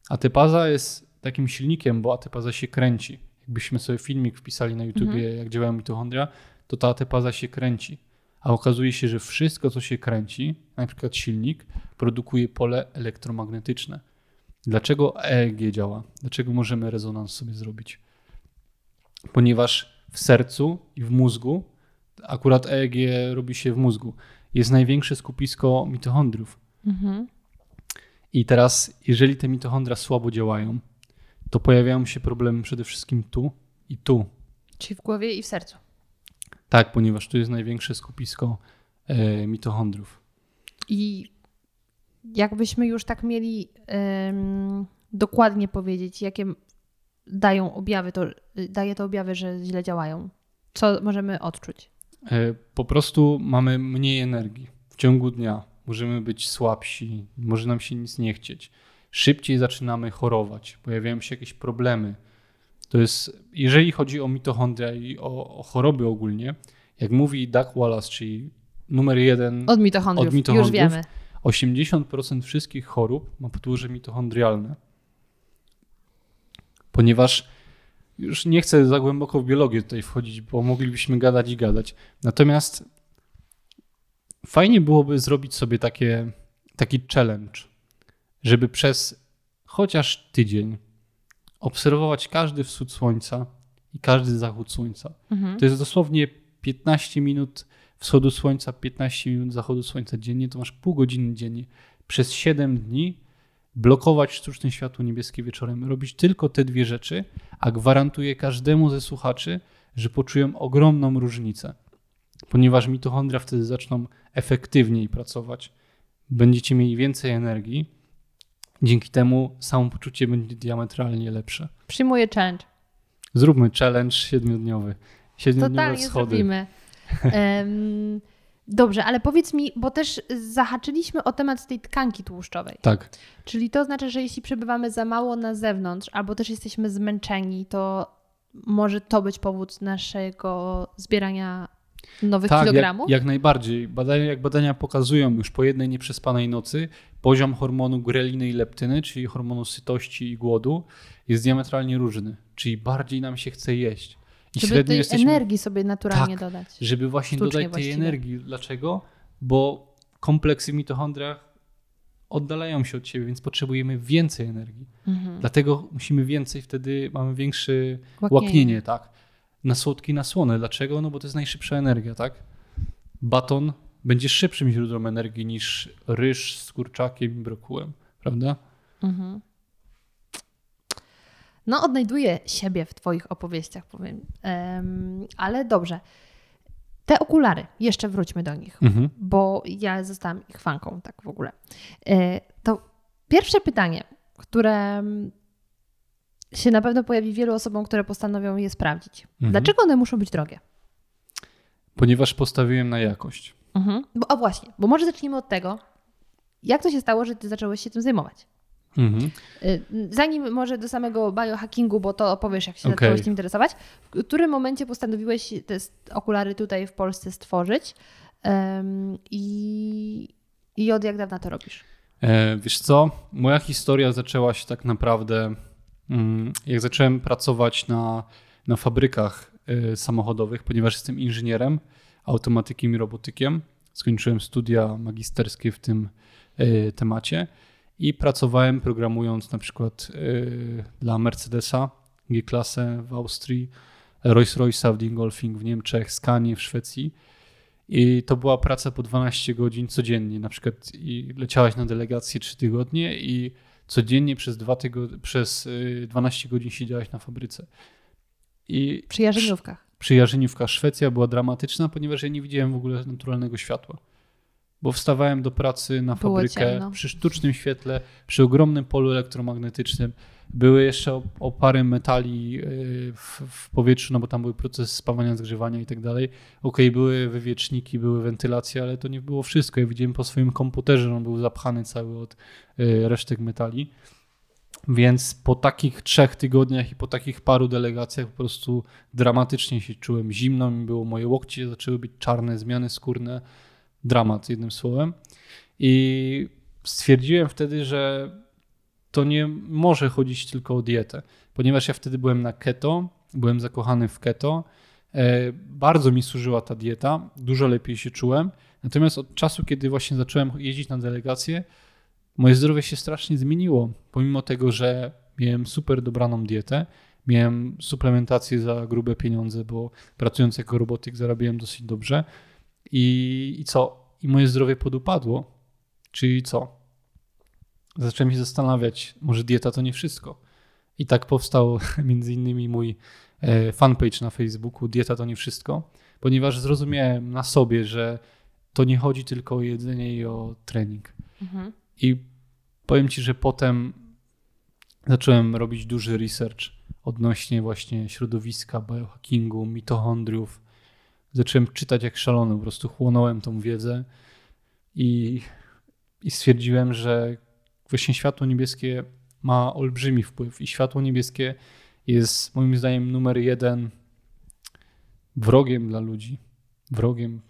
ATPaza jest takim silnikiem, bo ATPaza się kręci. Jakbyśmy sobie filmik wpisali na YouTubie, jak działają mitochondria, to ta ATPaza się kręci. A okazuje się, że wszystko, co się kręci, na przykład silnik, produkuje pole elektromagnetyczne. Dlaczego EEG działa? Dlaczego możemy rezonans sobie zrobić? Ponieważ w sercu i w mózgu, akurat EEG robi się w mózgu, jest największe skupisko mitochondriów. Mhm. I teraz, jeżeli te mitochondria słabo działają, to pojawiają się problemy przede wszystkim tu i tu. Czyli w głowie i w sercu. Tak, ponieważ tu jest największe skupisko e, mitochondriów. I jakbyśmy już tak mieli dokładnie powiedzieć, jakie dają objawy, to daje to objawy, że źle działają. Co możemy odczuć? E, po prostu mamy mniej energii w ciągu dnia. Możemy być słabsi, może nam się nic nie chcieć. Szybciej zaczynamy chorować, pojawiają się jakieś problemy. To jest, jeżeli chodzi o mitochondria i o, o choroby ogólnie, jak mówi Doug Wallace, czyli numer jeden, Od mitochondriów, Od mitochondriów? już wiemy. 80% wszystkich chorób ma podłoże mitochondrialne. Ponieważ już nie chcę za głęboko w biologię tutaj wchodzić, bo moglibyśmy gadać i gadać. Natomiast fajnie byłoby zrobić sobie takie, taki challenge, żeby przez chociaż tydzień obserwować każdy wschód słońca i każdy zachód słońca. Mhm. To jest dosłownie 15 minut wschodu słońca, 15 minut zachodu słońca dziennie, to masz pół godziny dziennie. Przez 7 dni blokować sztuczne światło niebieskie wieczorem, robić tylko te dwie rzeczy, a gwarantuję każdemu ze słuchaczy, że poczują ogromną różnicę, ponieważ mitochondria wtedy zaczną efektywniej pracować. Będziecie mieli więcej energii, dzięki temu samopoczucie będzie diametralnie lepsze. Przyjmuję challenge. Zróbmy challenge siedmiodniowy. Siedmiodniowe Totalnie wschody. zrobimy. Em, dobrze, ale powiedz mi, bo też zahaczyliśmy o temat tej tkanki tłuszczowej. Tak, Czyli to znaczy, że jeśli przebywamy za mało na zewnątrz, albo też jesteśmy zmęczeni, to może to być powód naszego zbierania nowych tak jak, kilogramów? jak najbardziej. Badania, jak badania pokazują, już po jednej nieprzespanej nocy poziom hormonu greliny i leptyny, czyli hormonu sytości i głodu, jest diametralnie różny. Czyli bardziej nam się chce jeść. I Żeby tej jesteśmy, energii sobie naturalnie Tak. dodać. żeby właśnie sztucznie dodać tej właściwie. energii. Dlaczego? Bo kompleksy w mitochondriach oddalają się od siebie, więc potrzebujemy więcej energii. Mhm. Dlatego musimy więcej, wtedy mamy większe Łaknienie. łaknienie, tak. Na słodkie i na słone. Dlaczego? No bo to jest najszybsza energia, tak? Baton będzie szybszym źródłem energii niż ryż z kurczakiem i brokułem, prawda? Mhm. No, odnajduję siebie w Twoich opowieściach, powiem. Em, ale dobrze. Te okulary, jeszcze wróćmy do nich, Mhm. bo ja zostałam ich fanką, tak w ogóle. E, to pierwsze pytanie, które się na pewno pojawi wielu osobom, które postanowią je sprawdzić. Mhm. Dlaczego one muszą być drogie? Ponieważ postawiłem na jakość. Mhm. Bo, a właśnie, bo może zacznijmy od tego, jak to się stało, że Ty zacząłeś się tym zajmować? Mhm. Y, Zanim może do samego biohackingu, bo to opowiesz, jak się Okej. zacząłeś tym interesować, w którym momencie postanowiłeś te okulary tutaj w Polsce stworzyć Em, i, i od jak dawna to robisz? E, wiesz co, moja historia zaczęła się tak naprawdę, jak zacząłem pracować na, na fabrykach e, samochodowych, ponieważ jestem inżynierem, automatykiem i robotykiem. Skończyłem studia magisterskie w tym e, temacie i pracowałem programując na przykład e, dla Mercedesa G-klasę w Austrii, Rolls-Royce'a w Dingolfing w Niemczech, Scanie w Szwecji. I to była praca po 12 godzin codziennie. Na przykład i leciałaś na delegację 3 tygodnie i codziennie przez, dwa tygo- przez y, 12 godzin siedziałaś na fabryce. I Przy jarzeniówkach. przy Jarzeniówkach Szwecja była dramatyczna, ponieważ ja nie widziałem w ogóle naturalnego światła. Bo wstawałem do pracy na Było fabrykę ciemno. przy sztucznym świetle, przy ogromnym polu elektromagnetycznym. Były jeszcze op- opary metali yy, w, w powietrzu, no bo tam były procesy spawania, zgrzewania i tak dalej. Okej, były wywieczniki, były wentylacje, ale to nie było wszystko. Ja widziałem po swoim komputerze, on był zapchany cały od yy, resztek metali. Więc po takich trzech tygodniach i po takich paru delegacjach po prostu dramatycznie się czułem. Zimno mi było, moje łokcie zaczęły być czarne, zmiany skórne. Dramat, jednym słowem. I stwierdziłem wtedy, że to nie może chodzić tylko o dietę, ponieważ ja wtedy byłem na keto, byłem zakochany w keto. E, Bardzo mi służyła ta dieta, dużo lepiej się czułem. Natomiast od czasu, kiedy właśnie zacząłem jeździć na delegacje, moje zdrowie się strasznie zmieniło. Pomimo tego, że miałem super dobraną dietę, miałem suplementację za grube pieniądze, bo pracując jako robotyk zarabiałem dosyć dobrze. I, I co? I moje zdrowie podupadło. Czyli co? Zacząłem się zastanawiać, może dieta to nie wszystko. I tak powstał między innymi mój e, fanpage na Facebooku Dieta to nie wszystko, ponieważ zrozumiałem na sobie, że to nie chodzi tylko o jedzenie i o trening. Mhm. I powiem ci, że potem zacząłem robić duży research odnośnie właśnie środowiska, biohackingu, mitochondriów. Zacząłem czytać jak szalony, po prostu chłonąłem tą wiedzę i, i stwierdziłem, że właśnie światło niebieskie ma olbrzymi wpływ i światło niebieskie jest moim zdaniem numer jeden wrogiem dla ludzi. Wrogiem,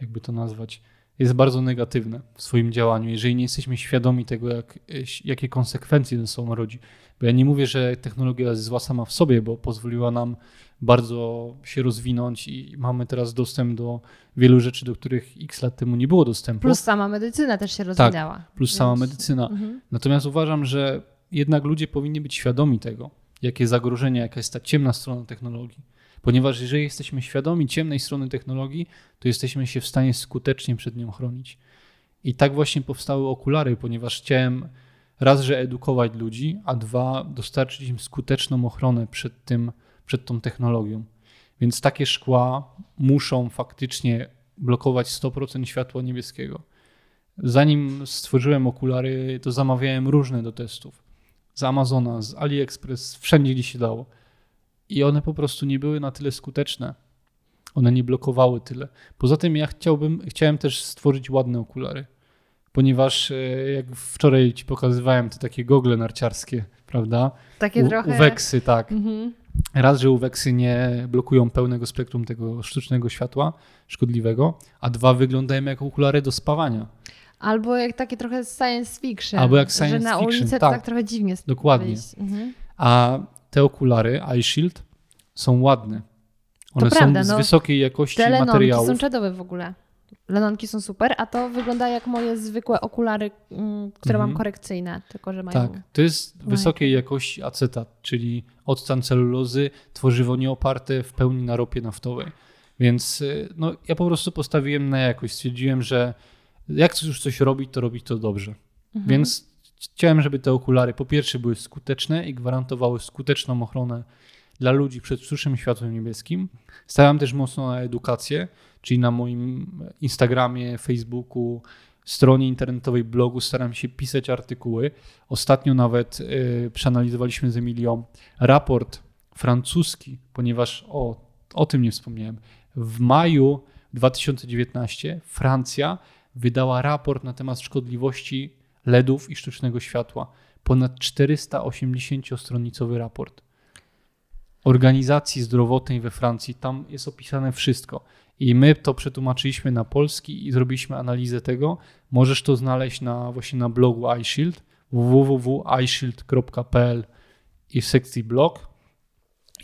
jakby to nazwać. Jest bardzo negatywne w swoim działaniu, jeżeli nie jesteśmy świadomi tego, jak, jakie konsekwencje ze sobą rodzi. Bo ja nie mówię, że technologia jest zła sama w sobie, bo pozwoliła nam bardzo się rozwinąć i mamy teraz dostęp do wielu rzeczy, do których x lat temu nie było dostępu. Plus sama medycyna też się rozwinęła. Tak, plus sama medycyna. Mhm. Natomiast uważam, że jednak ludzie powinni być świadomi tego, jakie zagrożenia, jaka jest ta ciemna strona technologii. Ponieważ jeżeli jesteśmy świadomi ciemnej strony technologii, to jesteśmy się w stanie skutecznie przed nią chronić. I tak właśnie powstały okulary, ponieważ chciałem raz, że edukować ludzi, a dwa, dostarczyć im skuteczną ochronę przed tym, przed tą technologią. Więc takie szkła muszą faktycznie blokować 100% światła niebieskiego. Zanim stworzyłem okulary, to zamawiałem różne do testów. Z Amazona, z AliExpress, wszędzie gdzie się dało. I one po prostu nie były na tyle skuteczne. One nie blokowały tyle. Poza tym ja chciałbym, chciałem też stworzyć ładne okulary ponieważ e, jak wczoraj ci pokazywałem te takie gogle narciarskie, prawda? Takie U, trochę. Uweksy, tak. Mhm. Raz, że uweksy nie blokują pełnego spektrum tego sztucznego światła szkodliwego, a dwa, wyglądają jak okulary do spawania. Albo jak takie trochę science fiction. Albo jak science że na fiction. ulicy tak. tak trochę dziwnie Dokładnie. Mhm. A te okulary, Eye Shield, są ładne. One to są prawda, z no, wysokiej jakości te materiałów. są czadowe w ogóle. Lenonki są super, a to wygląda jak moje zwykłe okulary, mm, które mhm. mam korekcyjne, tylko że mają. Tak, to jest wysokiej jakości acetat, czyli octan celulozy, tworzywo nieoparte w pełni na ropie naftowej. Więc y, no, ja po prostu postawiłem na jakość. Stwierdziłem, że jak już coś robić, to robić to dobrze. Mhm. Więc chciałem, żeby te okulary po pierwsze były skuteczne i gwarantowały skuteczną ochronę dla ludzi przed sztucznym światłem niebieskim. Stawiam też mocno na edukację, czyli na moim Instagramie, Facebooku, stronie internetowej, blogu staram się pisać artykuły. Ostatnio nawet y, przeanalizowaliśmy z Emilią raport francuski, ponieważ o, o tym nie wspomniałem. W maju 2019 Francja wydała raport na temat szkodliwości LEDów i sztucznego światła. Ponad 480-stronicowy raport organizacji zdrowotnej we Francji. Tam jest opisane wszystko. I my to przetłumaczyliśmy na polski i zrobiliśmy analizę tego. Możesz to znaleźć na, właśnie na blogu iShield www.ishield.pl i w sekcji blog.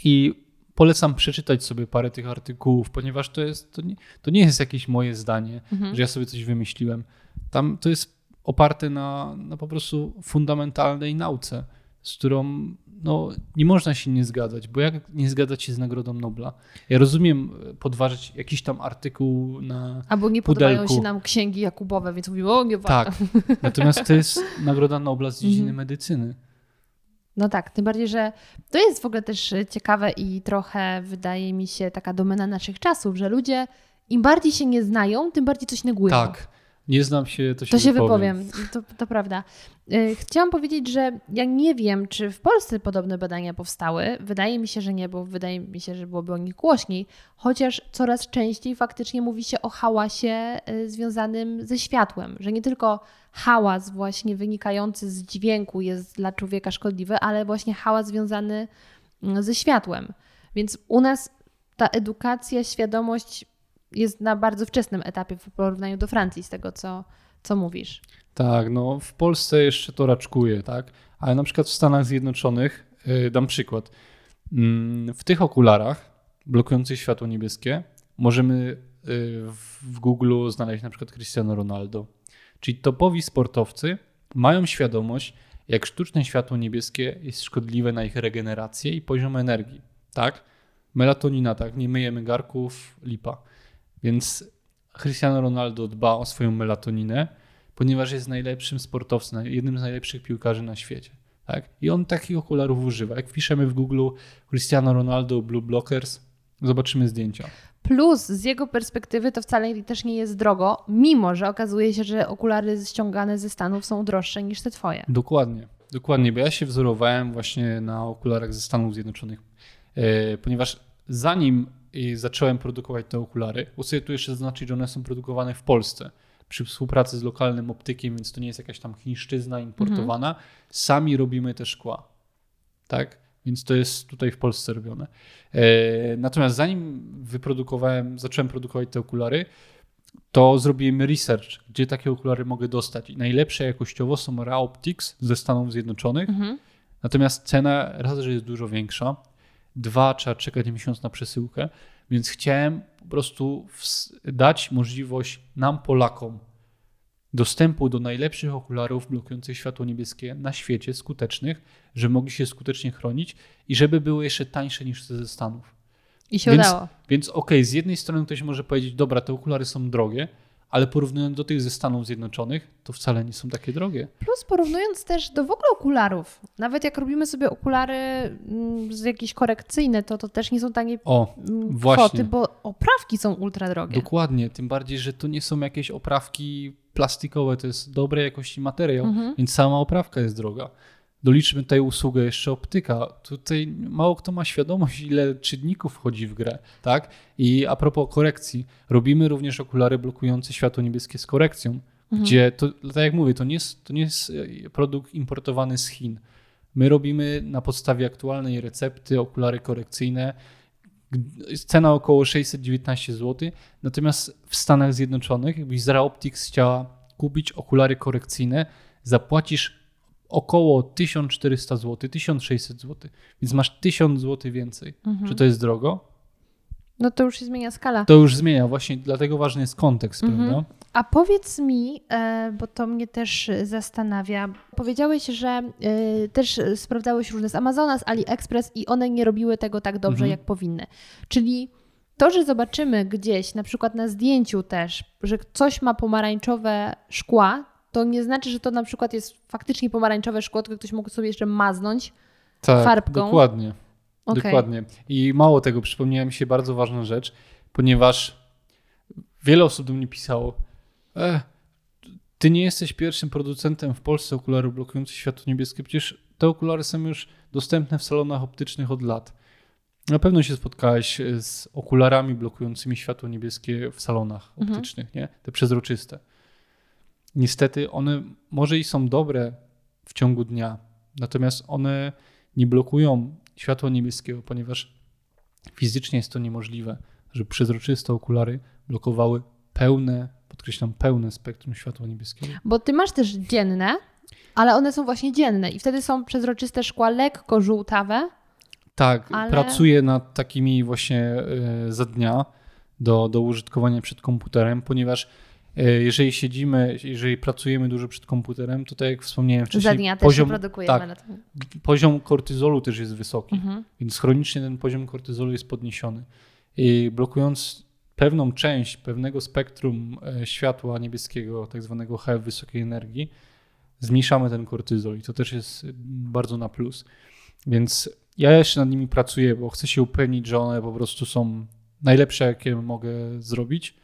I polecam przeczytać sobie parę tych artykułów, ponieważ to, jest, to, nie, to nie jest jakieś moje zdanie, mhm. że ja sobie coś wymyśliłem. Tam to jest oparte na, na po prostu fundamentalnej nauce, z którą no, nie można się nie zgadzać, bo jak nie zgadzać się z Nagrodą Nobla? Ja rozumiem e, podważyć jakiś tam artykuł na Albo nie pudelku. podobają się nam księgi Jakubowe, więc mówimy, o nie warto. Tak, natomiast to jest Nagroda Nobla z dziedziny mhm. medycyny. No tak, tym bardziej, że to jest w ogóle też ciekawe i trochę wydaje mi się taka domena naszych czasów, że ludzie im bardziej się nie znają, tym bardziej coś negują. Tak, nie znam się, to się To się wypowiem. wypowiem, to, to prawda. Y, chciałam powiedzieć, że ja nie wiem, czy w Polsce podobne badania powstały. Wydaje mi się, że nie, bo wydaje mi się, że byłoby o nich głośniej, chociaż coraz częściej faktycznie mówi się o hałasie y, związanym ze światłem, że nie tylko hałas właśnie wynikający z dźwięku jest dla człowieka szkodliwy, ale właśnie hałas związany mm, ze światłem. Więc u nas ta edukacja, świadomość jest na bardzo wczesnym etapie w porównaniu do Francji, z tego co, co mówisz. Tak, no w Polsce jeszcze to raczkuje, tak? Ale na przykład w Stanach Zjednoczonych, yy, dam przykład, yy, w tych okularach blokujących światło niebieskie możemy yy, w Google znaleźć na przykład Cristiano Ronaldo. Czyli topowi sportowcy mają świadomość, jak sztuczne światło niebieskie jest szkodliwe na ich regenerację i poziom energii, tak? Melatonina, tak? Nie myjemy garków, lipa. Więc Cristiano Ronaldo dba o swoją melatoninę, ponieważ jest najlepszym sportowcem, jednym z najlepszych piłkarzy na świecie. Tak? I on takich okularów używa. Jak wpiszemy w Google Cristiano Ronaldo Blue Blockers, zobaczymy zdjęcia. Plus z jego perspektywy to wcale też nie jest drogo, mimo że okazuje się, że okulary ściągane ze Stanów są droższe niż te twoje. Dokładnie, dokładnie, bo ja się wzorowałem właśnie na okularach ze Stanów Zjednoczonych, e, ponieważ zanim i zacząłem produkować te okulary. Chcę tu jeszcze zaznaczyć, że one są produkowane w Polsce przy współpracy z lokalnym optykiem, więc to nie jest jakaś tam chińszczyzna importowana. Mhm. Sami robimy te szkła. Tak? Więc to jest tutaj w Polsce robione. E, natomiast zanim wyprodukowałem, zacząłem produkować te okulary, to zrobiłem research, gdzie takie okulary mogę dostać. I najlepsze jakościowo są Raoptics ze Stanów Zjednoczonych. Mhm. Natomiast cena raz, że jest dużo większa, dwa, trzeba czekać miesiąc na przesyłkę, więc chciałem po prostu dać możliwość nam, Polakom, dostępu do najlepszych okularów blokujących światło niebieskie na świecie, skutecznych, żeby mogli się skutecznie chronić i żeby były jeszcze tańsze niż te ze Stanów. I się Więc- udało. Więc okej, z jednej strony ktoś może powiedzieć, dobra, te okulary są drogie, ale porównując do tych ze Stanów Zjednoczonych, to wcale nie są takie drogie. Plus porównując też do w ogóle okularów, nawet jak robimy sobie okulary mm, z jakieś korekcyjne, to to też nie są tanie O, mm, właśnie. kwoty, bo oprawki są ultra drogie. Dokładnie, tym bardziej, że to nie są jakieś oprawki plastikowe, to jest dobrej jakości materiał, Mhm. więc sama oprawka jest droga. Doliczmy tutaj usługę jeszcze optyka. Tutaj mało kto ma świadomość, ile czynników wchodzi w grę, tak? I a propos korekcji, robimy również okulary blokujące światło niebieskie z korekcją, Mhm. gdzie to, tak jak mówię, to nie, jest, to nie jest e, produkt importowany z Chin. My robimy na podstawie aktualnej recepty okulary korekcyjne. Cena około 619 zł. Natomiast w Stanach Zjednoczonych, jakbyś z Raoptics chciała kupić okulary korekcyjne, zapłacisz około 1400 zł, 1600 zł. Więc masz 1000 zł więcej. Mhm. Czy to jest drogo? No to już się zmienia skala. To już zmienia, właśnie dlatego ważny jest kontekst, Mhm. prawda? A powiedz mi, e, bo to mnie też zastanawia. Powiedziałeś, że e, też sprawdzałeś różne z Amazona, z AliExpress i one nie robiły tego tak dobrze, Mhm. jak powinny. Czyli to, że zobaczymy gdzieś, na przykład na zdjęciu też, że coś ma pomarańczowe szkła, to nie znaczy, że to na przykład jest faktycznie pomarańczowe szkło, tylko ktoś mógł sobie jeszcze maznąć. Tak, Farbką. dokładnie. Okej. Dokładnie. I mało tego, przypomniała mi się bardzo ważna rzecz, ponieważ wiele osób do mnie pisało, e, ty nie jesteś pierwszym producentem w Polsce okularów blokujących światło niebieskie, przecież te okulary są już dostępne w salonach optycznych od lat. Na pewno się spotkałeś e, z okularami blokującymi światło niebieskie w salonach Mhm. optycznych, nie? Te przezroczyste. Niestety one może i są dobre w ciągu dnia, natomiast one nie blokują światła niebieskiego, ponieważ fizycznie jest to niemożliwe, żeby przezroczyste okulary blokowały pełne, podkreślam, pełne spektrum światła niebieskiego. Bo ty masz też dzienne, ale one są właśnie dzienne i wtedy są przezroczyste szkła lekko żółtawe. Tak, Ale- pracuję nad takimi właśnie e, za dnia do, do użytkowania przed komputerem, ponieważ jeżeli siedzimy, jeżeli pracujemy dużo przed komputerem, to tak jak wspomniałem wcześniej, Za dnia też poziom, produkujemy. tak, na tym. poziom kortyzolu też jest wysoki. Mhm. Więc chronicznie ten poziom kortyzolu jest podniesiony. I blokując pewną część pewnego spektrum e, światła niebieskiego, tak zwanego HEV wysokiej energii, zmniejszamy ten kortyzol i to też jest bardzo na plus. Więc ja jeszcze nad nimi pracuję, bo chcę się upewnić, że one po prostu są najlepsze, jakie mogę zrobić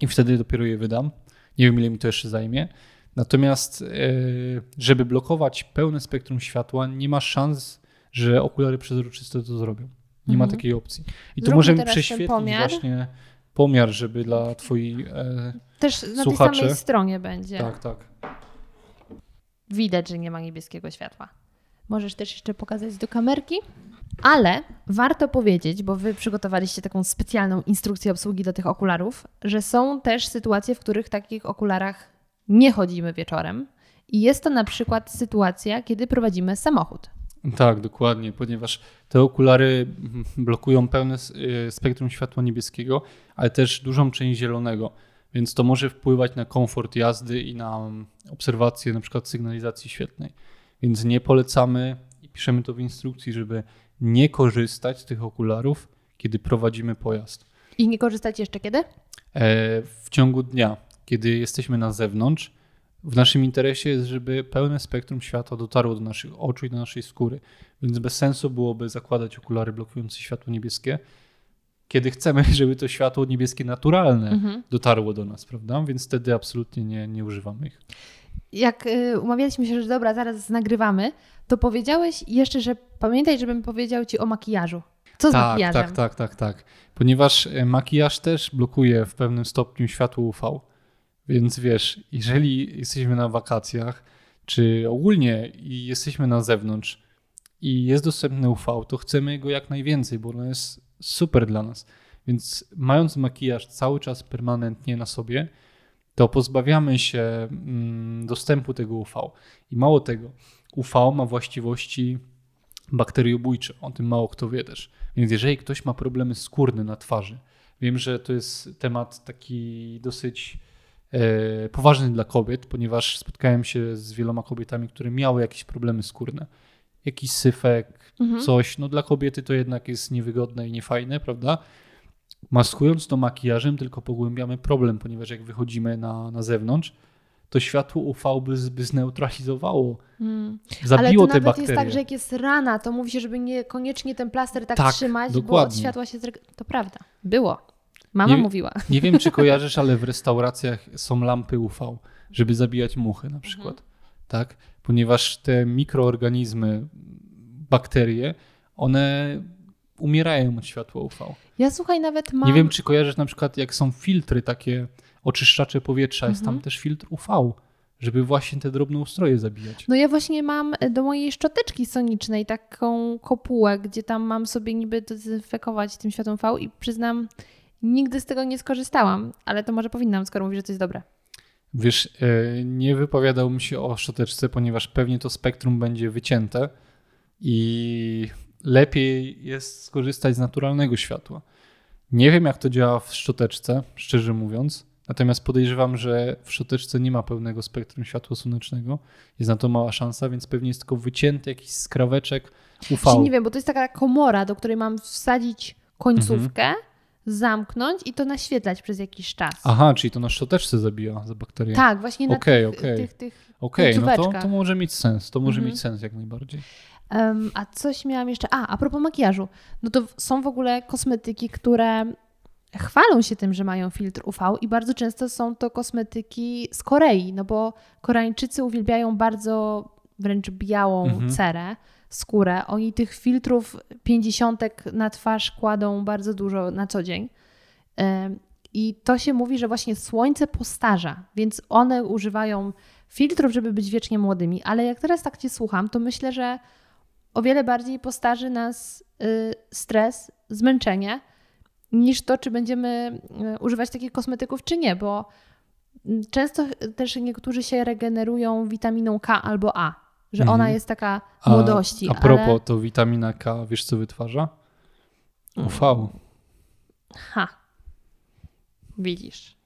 i wtedy dopiero je wydam. Nie wiem, ile mi to jeszcze zajmie. Natomiast, e, żeby blokować pełne spektrum światła, nie ma szans, że okulary przezroczyste to zrobią. Nie ma Mhm. takiej opcji. I tu Zróbmy możemy teraz ten prześwietlić pomiar. właśnie pomiar, żeby dla Twoich. E, Też na tej Słuchacze. samej stronie będzie. tak, tak. Widać, że nie ma niebieskiego światła. Możesz też jeszcze pokazać do kamerki. Ale warto powiedzieć, bo wy przygotowaliście taką specjalną instrukcję obsługi do tych okularów, że są też sytuacje, w których w takich okularach nie chodzimy wieczorem. I jest to na przykład sytuacja, kiedy prowadzimy samochód. Tak, dokładnie, ponieważ te okulary blokują pełne e, spektrum światła niebieskiego, ale też dużą część zielonego, więc to może wpływać na komfort jazdy i na mm, obserwację na przykład sygnalizacji świetnej. Więc nie polecamy i piszemy to w instrukcji, żeby nie korzystać z tych okularów, kiedy prowadzimy pojazd. I nie korzystać jeszcze kiedy? E, w ciągu dnia, kiedy jesteśmy na zewnątrz, w naszym interesie jest, żeby pełne spektrum światła dotarło do naszych oczu i do naszej skóry. Więc bez sensu byłoby zakładać okulary blokujące światło niebieskie, kiedy chcemy, żeby to światło niebieskie naturalne Mhm. dotarło do nas, prawda? Więc wtedy absolutnie nie, nie używamy ich. Jak y, umawialiśmy się, że dobra, zaraz nagrywamy, to powiedziałeś jeszcze, że pamiętaj, żebym powiedział ci o makijażu. Co z tak, makijażem? tak, tak, tak, tak. Ponieważ e, makijaż też blokuje w pewnym stopniu światło UV. Więc wiesz, jeżeli jesteśmy na wakacjach, czy ogólnie i jesteśmy na zewnątrz i jest dostępny UV, to chcemy go jak najwięcej, bo ono jest super dla nas. Więc mając makijaż cały czas permanentnie na sobie, to pozbawiamy się mm, dostępu tego UV. I mało tego, UV ma właściwości bakteriobójcze. O tym mało kto wie też. Więc jeżeli ktoś ma problemy skórne na twarzy, wiem, że to jest temat taki dosyć e, poważny dla kobiet, ponieważ spotkałem się z wieloma kobietami, które miały jakieś problemy skórne. Jakiś syfek, Mhm. coś. No dla kobiety to jednak jest niewygodne i niefajne, prawda? Maskując to makijażem, tylko pogłębiamy problem, ponieważ jak wychodzimy na, na zewnątrz, to światło UV by, by zneutralizowało, Mm. zabiło Ale to nawet bakterie. jest tak, że jak jest rana, to mówi się, żeby niekoniecznie ten plaster tak, Tak, trzymać, bo od dokładnie. światła się. To prawda. Było. Mama Nie- mówiła. Nie wiem, czy kojarzysz, ale w restauracjach są lampy UV, żeby zabijać muchy na przykład. Tak? Ponieważ te mikroorganizmy, bakterie, one umierają od światła UV. Ja słuchaj, nawet mam... Nie wiem, czy kojarzysz na przykład, jak są filtry takie oczyszczacze powietrza, jest tam Mhm. też filtr UV, żeby właśnie te drobne ustroje zabijać. No ja właśnie mam do mojej szczoteczki sonicznej taką kopułę, gdzie tam mam sobie niby dezynfekować tym światłem V i przyznam, nigdy z tego nie skorzystałam, ale to może powinnam, skoro mówisz, że to jest dobre. Wiesz, e, nie wypowiadałbym się o szczoteczce, ponieważ pewnie to spektrum będzie wycięte i lepiej jest skorzystać z naturalnego światła. Nie wiem, jak to działa w szczoteczce, szczerze mówiąc, natomiast podejrzewam, że w szczoteczce nie ma pełnego spektrum światła słonecznego. Jest na to mała szansa, więc pewnie jest tylko wycięty jakiś skraweczek UV. Czyli nie wiem, bo to jest taka komora, do której mam wsadzić końcówkę, Mhm. zamknąć i to naświetlać przez jakiś czas. Aha, czyli to na szczoteczce zabija za bakterie. Tak, właśnie na Okej, tych, okej. tych, tych Okej, no to, to może mieć sens. To może Mhm. mieć sens jak najbardziej. Em, a coś miałam jeszcze. A, a propos makijażu. No to są w ogóle kosmetyki, które chwalą się tym, że mają filtr UV i bardzo często są to kosmetyki z Korei, no bo Koreańczycy uwielbiają bardzo wręcz białą Mhm. cerę, skórę. Oni tych filtrów 50 na twarz kładą bardzo dużo na co dzień. I to się mówi, że właśnie słońce postarza, więc one używają filtrów, żeby być wiecznie młodymi. Ale jak teraz tak Cię słucham, to myślę, że o wiele bardziej postarzy nas y, stres, zmęczenie, niż to, czy będziemy y, używać takich kosmetyków, czy nie, bo mm, często też niektórzy się regenerują witaminą K albo A, że Mhm. ona jest taka A, młodości. a propos, ale... to witamina K, wiesz co wytwarza? UV. Ha. Widzisz.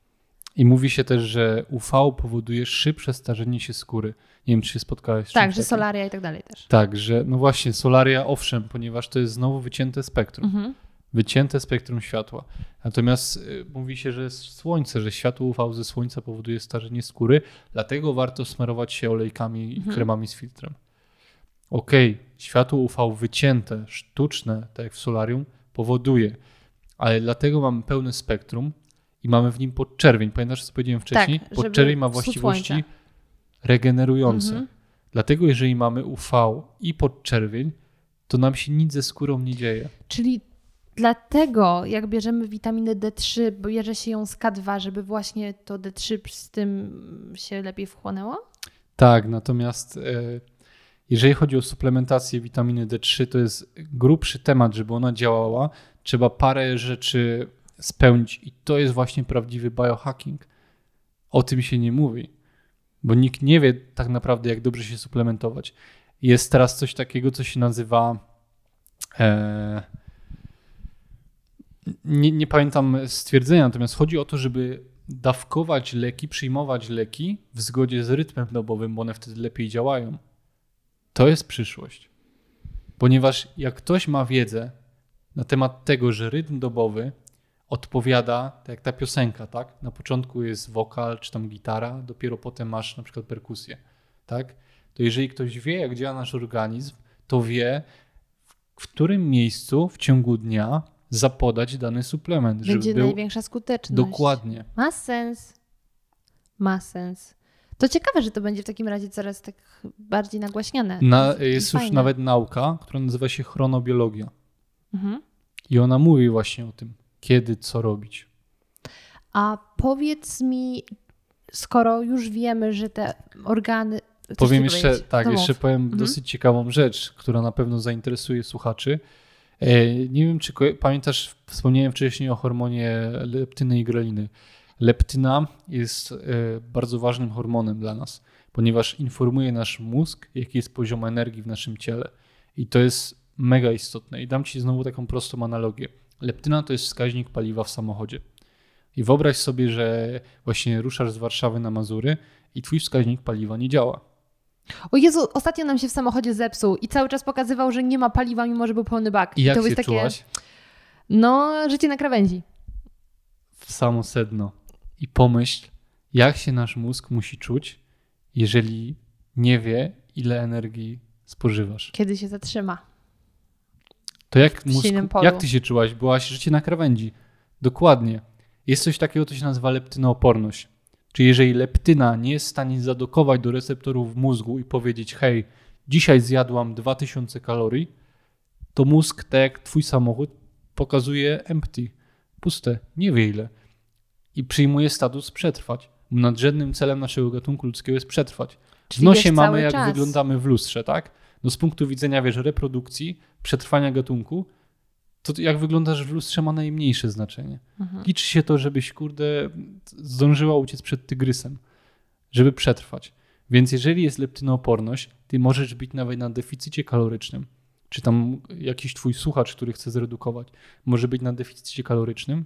I mówi się też, że UV powoduje szybsze starzenie się skóry. Nie wiem, czy się spotkałeś z Tak, że takim? solaria i tak dalej też. Tak, że no właśnie, solaria owszem, ponieważ to jest znowu wycięte spektrum. Mhm. Wycięte spektrum światła. Natomiast y, mówi się, że jest słońce, że światło UV ze słońca powoduje starzenie skóry, dlatego warto smarować się olejkami i Mhm. kremami z filtrem. Okej, światło UV wycięte, sztuczne, tak jak w solarium, powoduje, ale dlatego mamy pełne spektrum i mamy w nim podczerwień. Pamiętasz, co powiedziałem wcześniej? żeby podczerwień ma właściwości regenerujące. Mhm. Dlatego jeżeli mamy UV i podczerwień, to nam się nic ze skórą nie dzieje. Czyli dlatego, jak bierzemy witaminę D3, bierze się ją z K2, żeby właśnie to D3 z tym się lepiej wchłonęło? Tak, natomiast e, jeżeli chodzi o suplementację witaminy D3, to jest grubszy temat, żeby ona działała. Trzeba parę rzeczy spełnić i to jest właśnie prawdziwy biohacking. O tym się nie mówi, bo nikt nie wie tak naprawdę, jak dobrze się suplementować. Jest teraz coś takiego, co się nazywa. E, nie, nie pamiętam stwierdzenia, natomiast chodzi o to, żeby dawkować leki, przyjmować leki w zgodzie z rytmem dobowym, bo one wtedy lepiej działają. To jest przyszłość. Ponieważ jak ktoś ma wiedzę na temat tego, że rytm dobowy odpowiada, tak jak ta piosenka, tak? Na początku jest wokal czy tam gitara, dopiero potem masz na przykład perkusję, tak? To jeżeli ktoś wie, jak działa nasz organizm, to wie, w którym miejscu w ciągu dnia zapodać dany suplement, Będzie żeby był największa skuteczność. dokładnie. Ma sens. Ma sens. To ciekawe, że to będzie w takim razie coraz tak bardziej nagłaśniane. Na, jest już nawet nauka, która nazywa się chronobiologia. Mhm. I ona mówi właśnie o tym, kiedy co robić. A powiedz mi, skoro już wiemy, że te organy. Powiem jeszcze, powiedzieć? tak, No jeszcze powiem Mhm. dosyć ciekawą rzecz, która na pewno zainteresuje słuchaczy. E, Nie wiem, czy pamiętasz, wspomniałem wcześniej o hormonie leptyny i greliny. Leptyna jest e, bardzo ważnym hormonem dla nas, ponieważ informuje nasz mózg, jaki jest poziom energii w naszym ciele. I to jest mega istotne. I dam Ci znowu taką prostą analogię. Leptyna to jest wskaźnik paliwa w samochodzie. I wyobraź sobie, że właśnie ruszasz z Warszawy na Mazury i Twój wskaźnik paliwa nie działa. O Jezu, ostatnio nam się w samochodzie zepsuł i cały czas pokazywał, że nie ma paliwa, mimo że był pełny bak. I jak to się jest takie, czułaś? No, życie na krawędzi. w samo sedno i pomyśl, jak się nasz mózg musi czuć, jeżeli nie wie, ile energii spożywasz. Kiedy się zatrzyma. To jak, mózg, jak ty się czułaś? Byłaś życie na krawędzi. Dokładnie. Jest coś takiego, co się nazywa leptynooporność. Czyli jeżeli leptyna nie jest w stanie zadokować do receptorów w mózgu i powiedzieć, hej, dzisiaj zjadłam 2000 kalorii, to mózg, tak jak twój samochód, pokazuje empty, puste, nie wie ile. I przyjmuje status przetrwać. Nadrzędnym celem naszego gatunku ludzkiego jest przetrwać. W nosie mamy, jak czas. wyglądamy w lustrze, tak? No z punktu widzenia, wiesz, reprodukcji, przetrwania gatunku, to jak wyglądasz w lustrze ma najmniejsze znaczenie. Mhm. Liczy się to, żebyś, kurde, zdążyła uciec przed tygrysem, żeby przetrwać. Więc jeżeli jest leptynooporność, ty możesz być nawet na deficycie kalorycznym, czy tam jakiś twój słuchacz, który chce zredukować, może być na deficycie kalorycznym,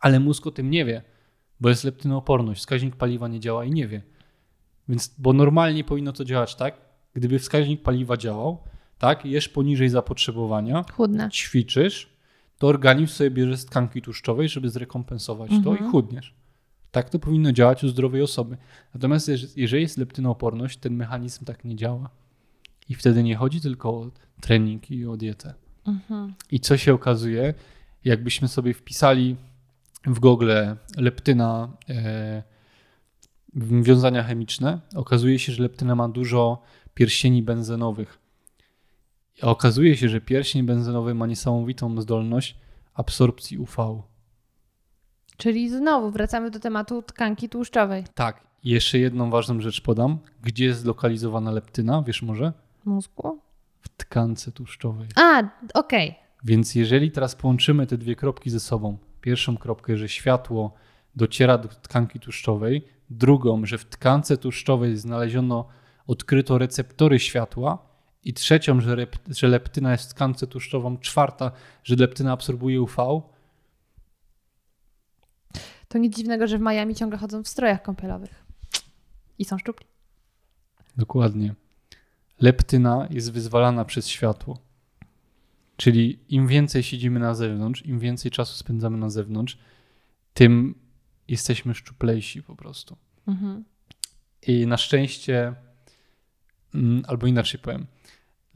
ale mózg o tym nie wie, bo jest leptynooporność, wskaźnik paliwa nie działa i nie wie. Więc, bo normalnie powinno to działać tak, gdyby wskaźnik paliwa działał, tak, jesz poniżej zapotrzebowania, Chudne. ćwiczysz, to organizm sobie bierze z tkanki tłuszczowej, żeby zrekompensować to i chudniesz. Tak to powinno działać u zdrowej osoby. Natomiast jeż- jeżeli jest leptynooporność, ten mechanizm tak nie działa. I wtedy nie chodzi tylko o trening i o dietę. Mhm. I co się okazuje, jakbyśmy sobie wpisali w Google leptyna e, wiązania chemiczne, okazuje się, że leptyna ma dużo pierścieni benzenowych. A okazuje się, że pierścień benzynowy ma niesamowitą zdolność absorpcji UV. Czyli znowu wracamy do tematu tkanki tłuszczowej. Tak. Jeszcze jedną ważną rzecz podam. Gdzie jest zlokalizowana leptyna? Wiesz może? Mózgu? W tkance tłuszczowej. A, okej. Więc jeżeli teraz połączymy te dwie kropki ze sobą, pierwszą kropkę, że światło dociera do tkanki tłuszczowej, drugą, że w tkance tłuszczowej znaleziono, odkryto receptory światła i trzecią, że, rep, że leptyna jest tkance tłuszczową, czwarta, że leptyna absorbuje UV, To nic dziwnego, że w Miami ciągle chodzą w strojach kąpielowych. I są szczupli. Dokładnie. Leptyna jest wyzwalana przez światło. Czyli im więcej siedzimy na zewnątrz, im więcej czasu spędzamy na zewnątrz, tym jesteśmy szczuplejsi po prostu. Mhm. I na szczęście, mm, albo inaczej powiem,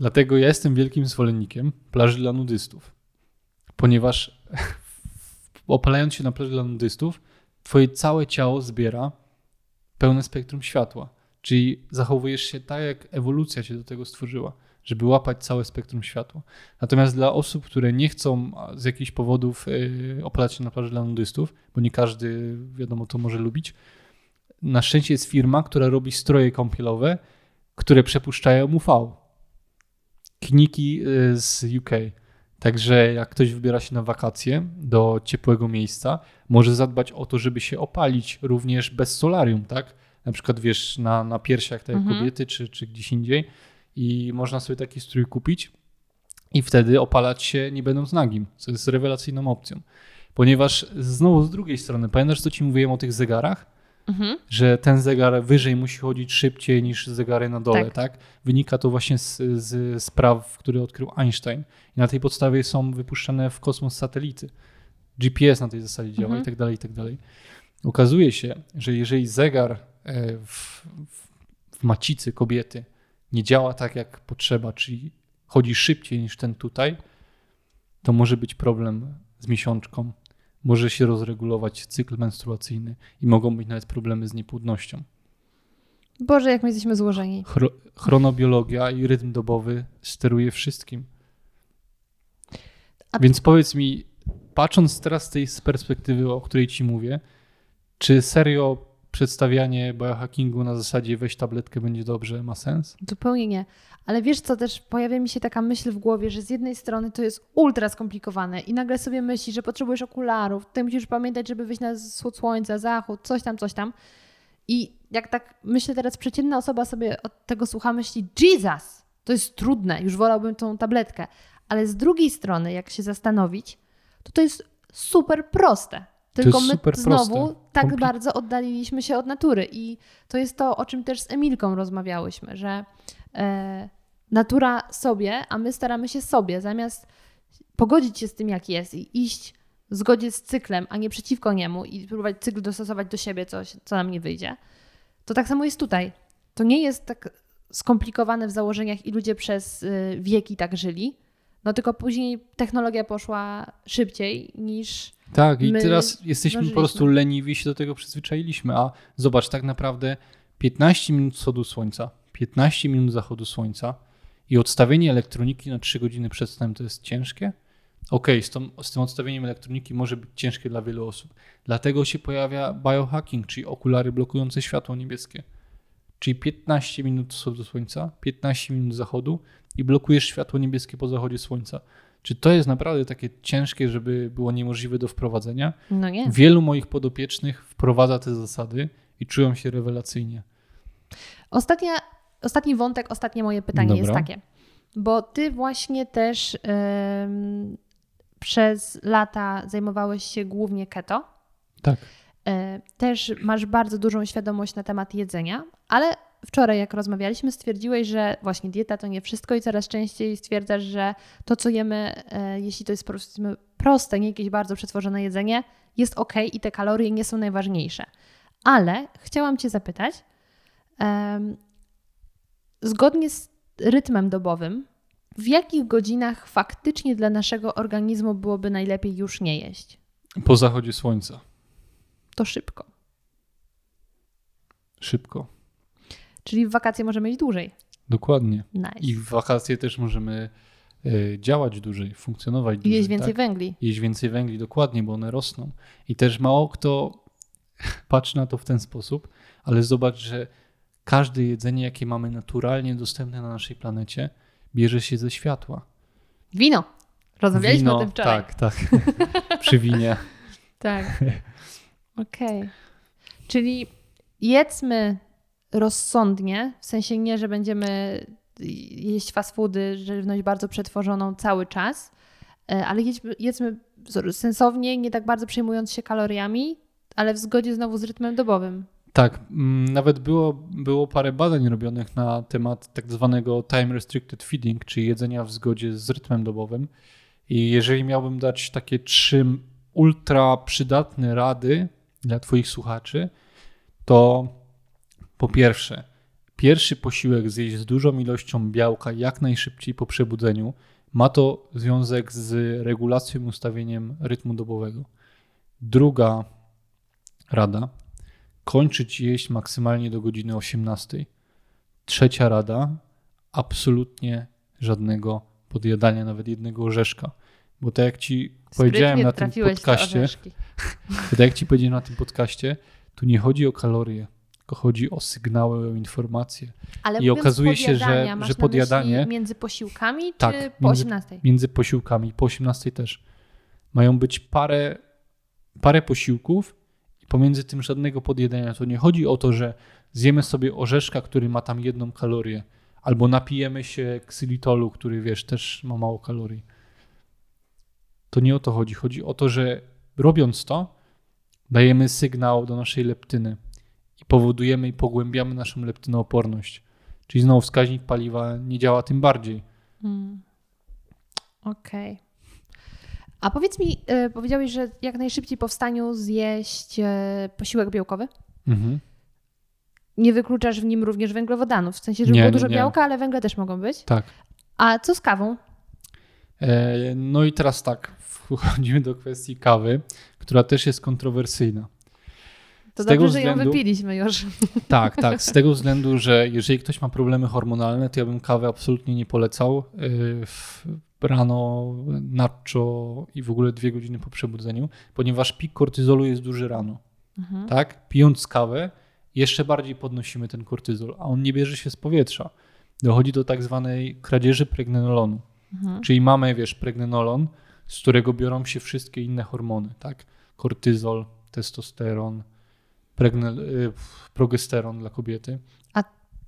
dlatego ja jestem wielkim zwolennikiem plaży dla nudystów, ponieważ opalając się na plaży dla nudystów, twoje całe ciało zbiera pełne spektrum światła. Czyli zachowujesz się tak, jak ewolucja cię do tego stworzyła, żeby łapać całe spektrum światła. Natomiast dla osób, które nie chcą z jakichś powodów yy, opalać się na plaży dla nudystów, bo nie każdy, wiadomo, to może lubić, na szczęście jest firma, która robi stroje kąpielowe, które przepuszczają UV. Kniki y, z UK. Także jak ktoś wybiera się na wakacje do ciepłego miejsca, może zadbać o to, żeby się opalić również bez solarium, tak? Na przykład wiesz, na, na piersiach jak Mhm. kobiety, czy, czy gdzieś indziej. I można sobie taki strój kupić i wtedy opalać się nie będąc nagim, co jest rewelacyjną opcją. Ponieważ znowu z drugiej strony, pamiętasz co ci mówiłem o tych zegarach? Mhm. że ten zegar wyżej musi chodzić szybciej niż zegary na dole, Tak. tak? Wynika to właśnie z, z spraw, które odkrył Einstein. I na tej podstawie są wypuszczane w kosmos satelity. GPS na tej zasadzie działa Mhm. i tak dalej, i tak dalej. Okazuje się, że jeżeli zegar e, w, w macicy kobiety nie działa tak, jak potrzeba, czyli chodzi szybciej niż ten tutaj, to może być problem z miesiączką, może się rozregulować cykl menstruacyjny i mogą być nawet problemy z niepłodnością. Boże, jak my jesteśmy złożeni. Chro, chronobiologia i rytm dobowy steruje wszystkim. A- Więc powiedz mi, patrząc teraz z tej z perspektywy, o której ci mówię, czy serio przedstawianie biohackingu na zasadzie weź tabletkę, będzie dobrze, ma sens? Zupełnie nie. Ale wiesz co, też pojawia mi się taka myśl w głowie, że z jednej strony to jest ultra skomplikowane i nagle sobie myślisz, że potrzebujesz okularów, ty musisz pamiętać, żeby wyjść na wschód słońca, zachód, coś tam, coś tam. I jak tak myślę teraz, przeciętna osoba sobie od tego słucha, myśli, Jesus, to jest trudne, już wolałbym tą tabletkę. Ale z drugiej strony, jak się zastanowić, to to jest super proste. Tylko my znowu proste. tak Kompli- bardzo oddaliliśmy się od natury. I to jest to, o czym też z Emilką rozmawiałyśmy, że e, natura sobie, a my staramy się sobie, zamiast pogodzić się z tym, jak jest i iść w zgodzie z cyklem, a nie przeciwko niemu i próbować cykl dostosować do siebie, coś, co nam nie wyjdzie. To tak samo jest tutaj. To nie jest tak skomplikowane w założeniach i ludzie przez y, wieki tak żyli, no tylko później technologia poszła szybciej niż Tak, i teraz jesteśmy po prostu leniwi, się do tego przyzwyczailiśmy. A zobacz, tak naprawdę 15 minut wschodu słońca, 15 minut zachodu słońca i odstawienie elektroniki na 3 godziny przed snem to jest ciężkie? Okej, z, tą- z tym odstawieniem elektroniki może być ciężkie dla wielu osób. Dlatego się pojawia biohacking, czyli okulary blokujące światło niebieskie. Czyli 15 minut wschodu słońca, 15 minut zachodu i blokujesz światło niebieskie po zachodzie słońca. Czy to jest naprawdę takie ciężkie, żeby było niemożliwe do wprowadzenia? no nie. Wielu moich podopiecznych wprowadza te zasady i czują się rewelacyjnie. Ostatnia, ostatni wątek, ostatnie moje pytanie jest Dobra. takie. Bo ty właśnie też przez lata zajmowałeś się głównie keto. Tak. E, Też masz bardzo dużą świadomość na temat jedzenia, ale wczoraj, jak rozmawialiśmy, stwierdziłeś, że właśnie dieta to nie wszystko i coraz częściej stwierdzasz, że to, co jemy, e, jeśli to jest powiedzmy proste, nie jakieś bardzo przetworzone jedzenie, jest ok i te kalorie nie są najważniejsze. Ale chciałam Cię zapytać, em, zgodnie z rytmem dobowym, w jakich godzinach faktycznie dla naszego organizmu byłoby najlepiej już nie jeść? Po zachodzie słońca. To szybko. Szybko. Czyli w wakacje możemy iść dłużej. Dokładnie. Nice. I w wakacje też możemy e, działać dłużej, funkcjonować I dłużej. jeść więcej tak? węgli. Jeść więcej węgli, dokładnie, bo one rosną. I też mało kto patrzy na to w ten sposób, ale zobacz, że każde jedzenie, jakie mamy naturalnie dostępne na naszej planecie, bierze się ze światła. Wino. Rozmawialiśmy Wino, o tym wczoraj. Tak, tak. Przy winie. Tak. Okej. Czyli jedzmy rozsądnie, w sensie nie, że będziemy jeść fast foody, żywność bardzo przetworzoną cały czas, e, ale jedźmy, jedzmy sensownie, nie tak bardzo przejmując się kaloriami, ale w zgodzie znowu z rytmem dobowym. Tak, mm, nawet było, było parę badań robionych na temat tak zwanego time restricted feeding, czyli jedzenia w zgodzie z rytmem dobowym. I jeżeli miałbym dać takie trzy ultra przydatne rady dla Twoich słuchaczy, to po pierwsze, pierwszy posiłek zjeść z dużą ilością białka jak najszybciej po przebudzeniu. Ma to związek z regulacją i ustawieniem rytmu dobowego. Druga rada, kończyć jeść maksymalnie do godziny 18. Trzecia rada, absolutnie żadnego podjadania, nawet jednego orzeszka. Bo tak jak ci powiedziałem Sprytnie na tym podcaście, tak jak ci powiedziałem na tym podcaście, tu nie chodzi o kalorie, tylko chodzi o sygnały, o informacje. Ale I okazuje się, że- że podjadanie- między posiłkami Tak, czy po między- 18? Między posiłkami, po 18 też. Mają być parę, parę posiłków i pomiędzy tym żadnego podjadania. To nie chodzi o to, że zjemy sobie orzeszka, który ma tam jedną kalorię, albo napijemy się ksylitolu, który wiesz, też ma mało kalorii. To nie o to chodzi. Chodzi o to, że robiąc to, dajemy sygnał do naszej leptyny powodujemy i pogłębiamy naszą leptynooporność. Czyli znowu wskaźnik paliwa nie działa tym bardziej. Mm. Okej. A powiedz mi, y, powiedziałeś, że jak najszybciej po wstaniu zjeść y, posiłek białkowy? Mhm. Nie wykluczasz w nim również węglowodanów, w sensie, żeby Nie, było nie, dużo nie. białka, ale węgle też mogą być. Tak. A co z kawą? E, No i teraz tak, wchodzimy do kwestii kawy, która też jest kontrowersyjna. To Z dobrze, że ją wypiliśmy już. Tak, tak, z tego względu, że jeżeli ktoś ma problemy hormonalne, to ja bym kawy absolutnie nie polecał. w- Rano, nacho i w ogóle dwie godziny po przebudzeniu, ponieważ pik kortyzolu jest duży rano. Mhm. Tak? Pijąc kawę, jeszcze bardziej podnosimy ten kortyzol, a on nie bierze się z powietrza. Dochodzi do tak zwanej kradzieży pregnenolonu. Mhm. Czyli mamy, wiesz, pregnenolon, z którego biorą się wszystkie inne hormony, tak? Kortyzol, testosteron, pregnel, y, progesteron dla kobiety.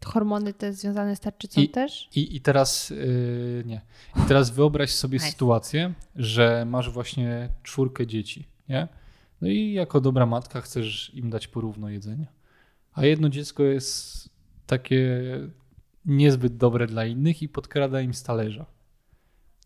Hormony te związane z tarczycą I- też? I, i teraz yy, nie. I teraz wyobraź sobie Nice. sytuację, że masz właśnie czwórkę dzieci, nie? No i jako dobra matka chcesz im dać porówno jedzenia. A jedno dziecko jest takie niezbyt dobre dla innych i podkrada im z talerza.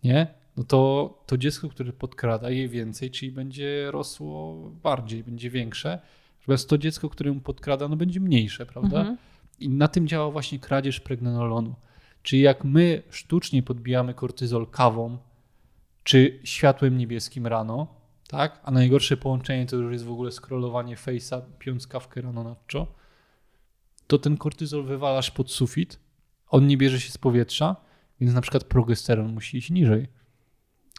Nie? No to to dziecko, które podkrada je więcej, czyli będzie rosło bardziej, będzie większe. Natomiast to dziecko, któremu podkrada, no będzie mniejsze, prawda? Mhm. I na tym działa właśnie kradzież pregnenolonu. Czyli jak my sztucznie podbijamy kortyzol kawą czy światłem niebieskim rano, tak? A najgorsze połączenie to już jest w ogóle scrollowanie face'a, piąc kawkę rano na czo, to ten kortyzol wywalasz pod sufit, on nie bierze się z powietrza, więc na przykład progesteron musi iść niżej.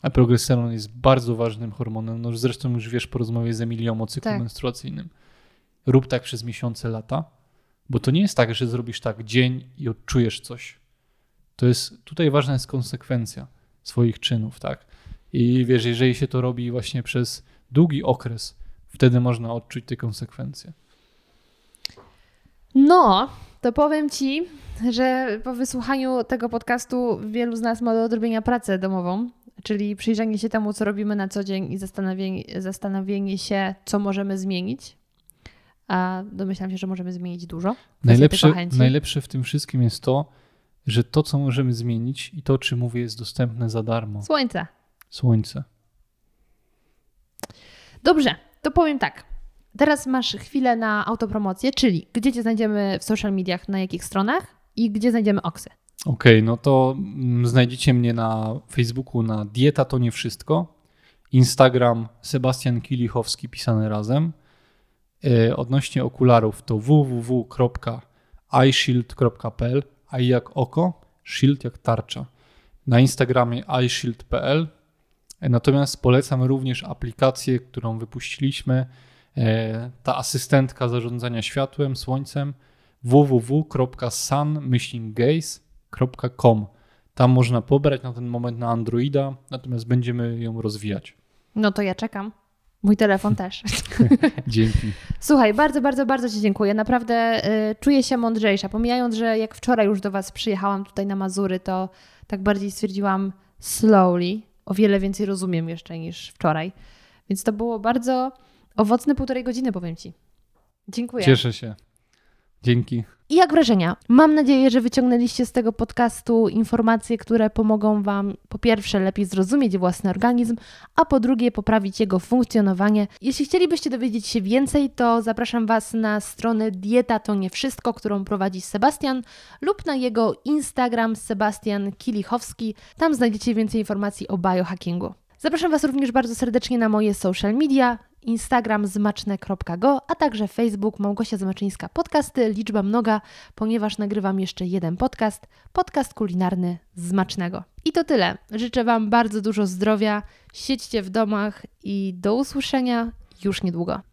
A progesteron jest bardzo ważnym hormonem. No zresztą już wiesz po rozmowie z Emilią o cyklu Tak. menstruacyjnym. Rób tak przez miesiące, lata, bo to nie jest tak, że zrobisz tak dzień i odczujesz coś. To jest, tutaj ważna jest konsekwencja swoich czynów, tak? I wiesz, jeżeli się to robi właśnie przez długi okres, wtedy można odczuć te konsekwencje. No, to powiem Ci, że po wysłuchaniu tego podcastu wielu z nas ma do odrobienia pracę domową, czyli przyjrzenie się temu, co robimy na co dzień i zastanowienie, zastanowienie się, co możemy zmienić. A domyślam się, że możemy zmienić dużo. Najlepsze, najlepsze w tym wszystkim jest to, że to, co możemy zmienić i to, o czym mówię, jest dostępne za darmo. Słońce. Słońce. Dobrze, to powiem tak. Teraz masz chwilę na autopromocję, czyli gdzie Cię znajdziemy w social mediach, na jakich stronach i gdzie znajdziemy Oksy. Okej, no to mm, znajdziecie mnie na Facebooku na Dieta to nie wszystko. Instagram Sebastian Kilichowski pisane razem. E, Odnośnie okularów to www.eyeshield.pl i jak oko, shield jak tarcza. Na Instagramie iShield.pl. E, Natomiast polecam również aplikację, którą wypuściliśmy. E, Ta asystentka zarządzania światłem, słońcem www.sun-gaze.com. Tam można pobrać na ten moment na Androida, natomiast będziemy ją rozwijać. No to ja czekam. Mój telefon też. Dzięki. Słuchaj, bardzo, bardzo, bardzo Ci dziękuję. Naprawdę y, czuję się mądrzejsza. Pomijając, że jak wczoraj już do Was przyjechałam tutaj na Mazury, to tak bardziej stwierdziłam slowly. O wiele więcej rozumiem jeszcze niż wczoraj. Więc to było bardzo owocne półtorej godziny, powiem Ci. Dziękuję. Cieszę się. Dzięki. I jak wrażenia? Mam nadzieję, że wyciągnęliście z tego podcastu informacje, które pomogą Wam po pierwsze lepiej zrozumieć własny organizm, a po drugie poprawić jego funkcjonowanie. Jeśli chcielibyście dowiedzieć się więcej, to zapraszam Was na stronę Dieta to nie wszystko, którą prowadzi Sebastian lub na jego Instagram Sebastian Kilichowski. Tam znajdziecie więcej informacji o biohackingu. Zapraszam Was również bardzo serdecznie na moje social media, Instagram zmaczne.go, a także Facebook Małgosia Zmaczyńska Podcasty, liczba mnoga, ponieważ nagrywam jeszcze jeden podcast, podcast kulinarny Zmacznego. I to tyle. Życzę Wam bardzo dużo zdrowia, siedźcie w domach i do usłyszenia już niedługo.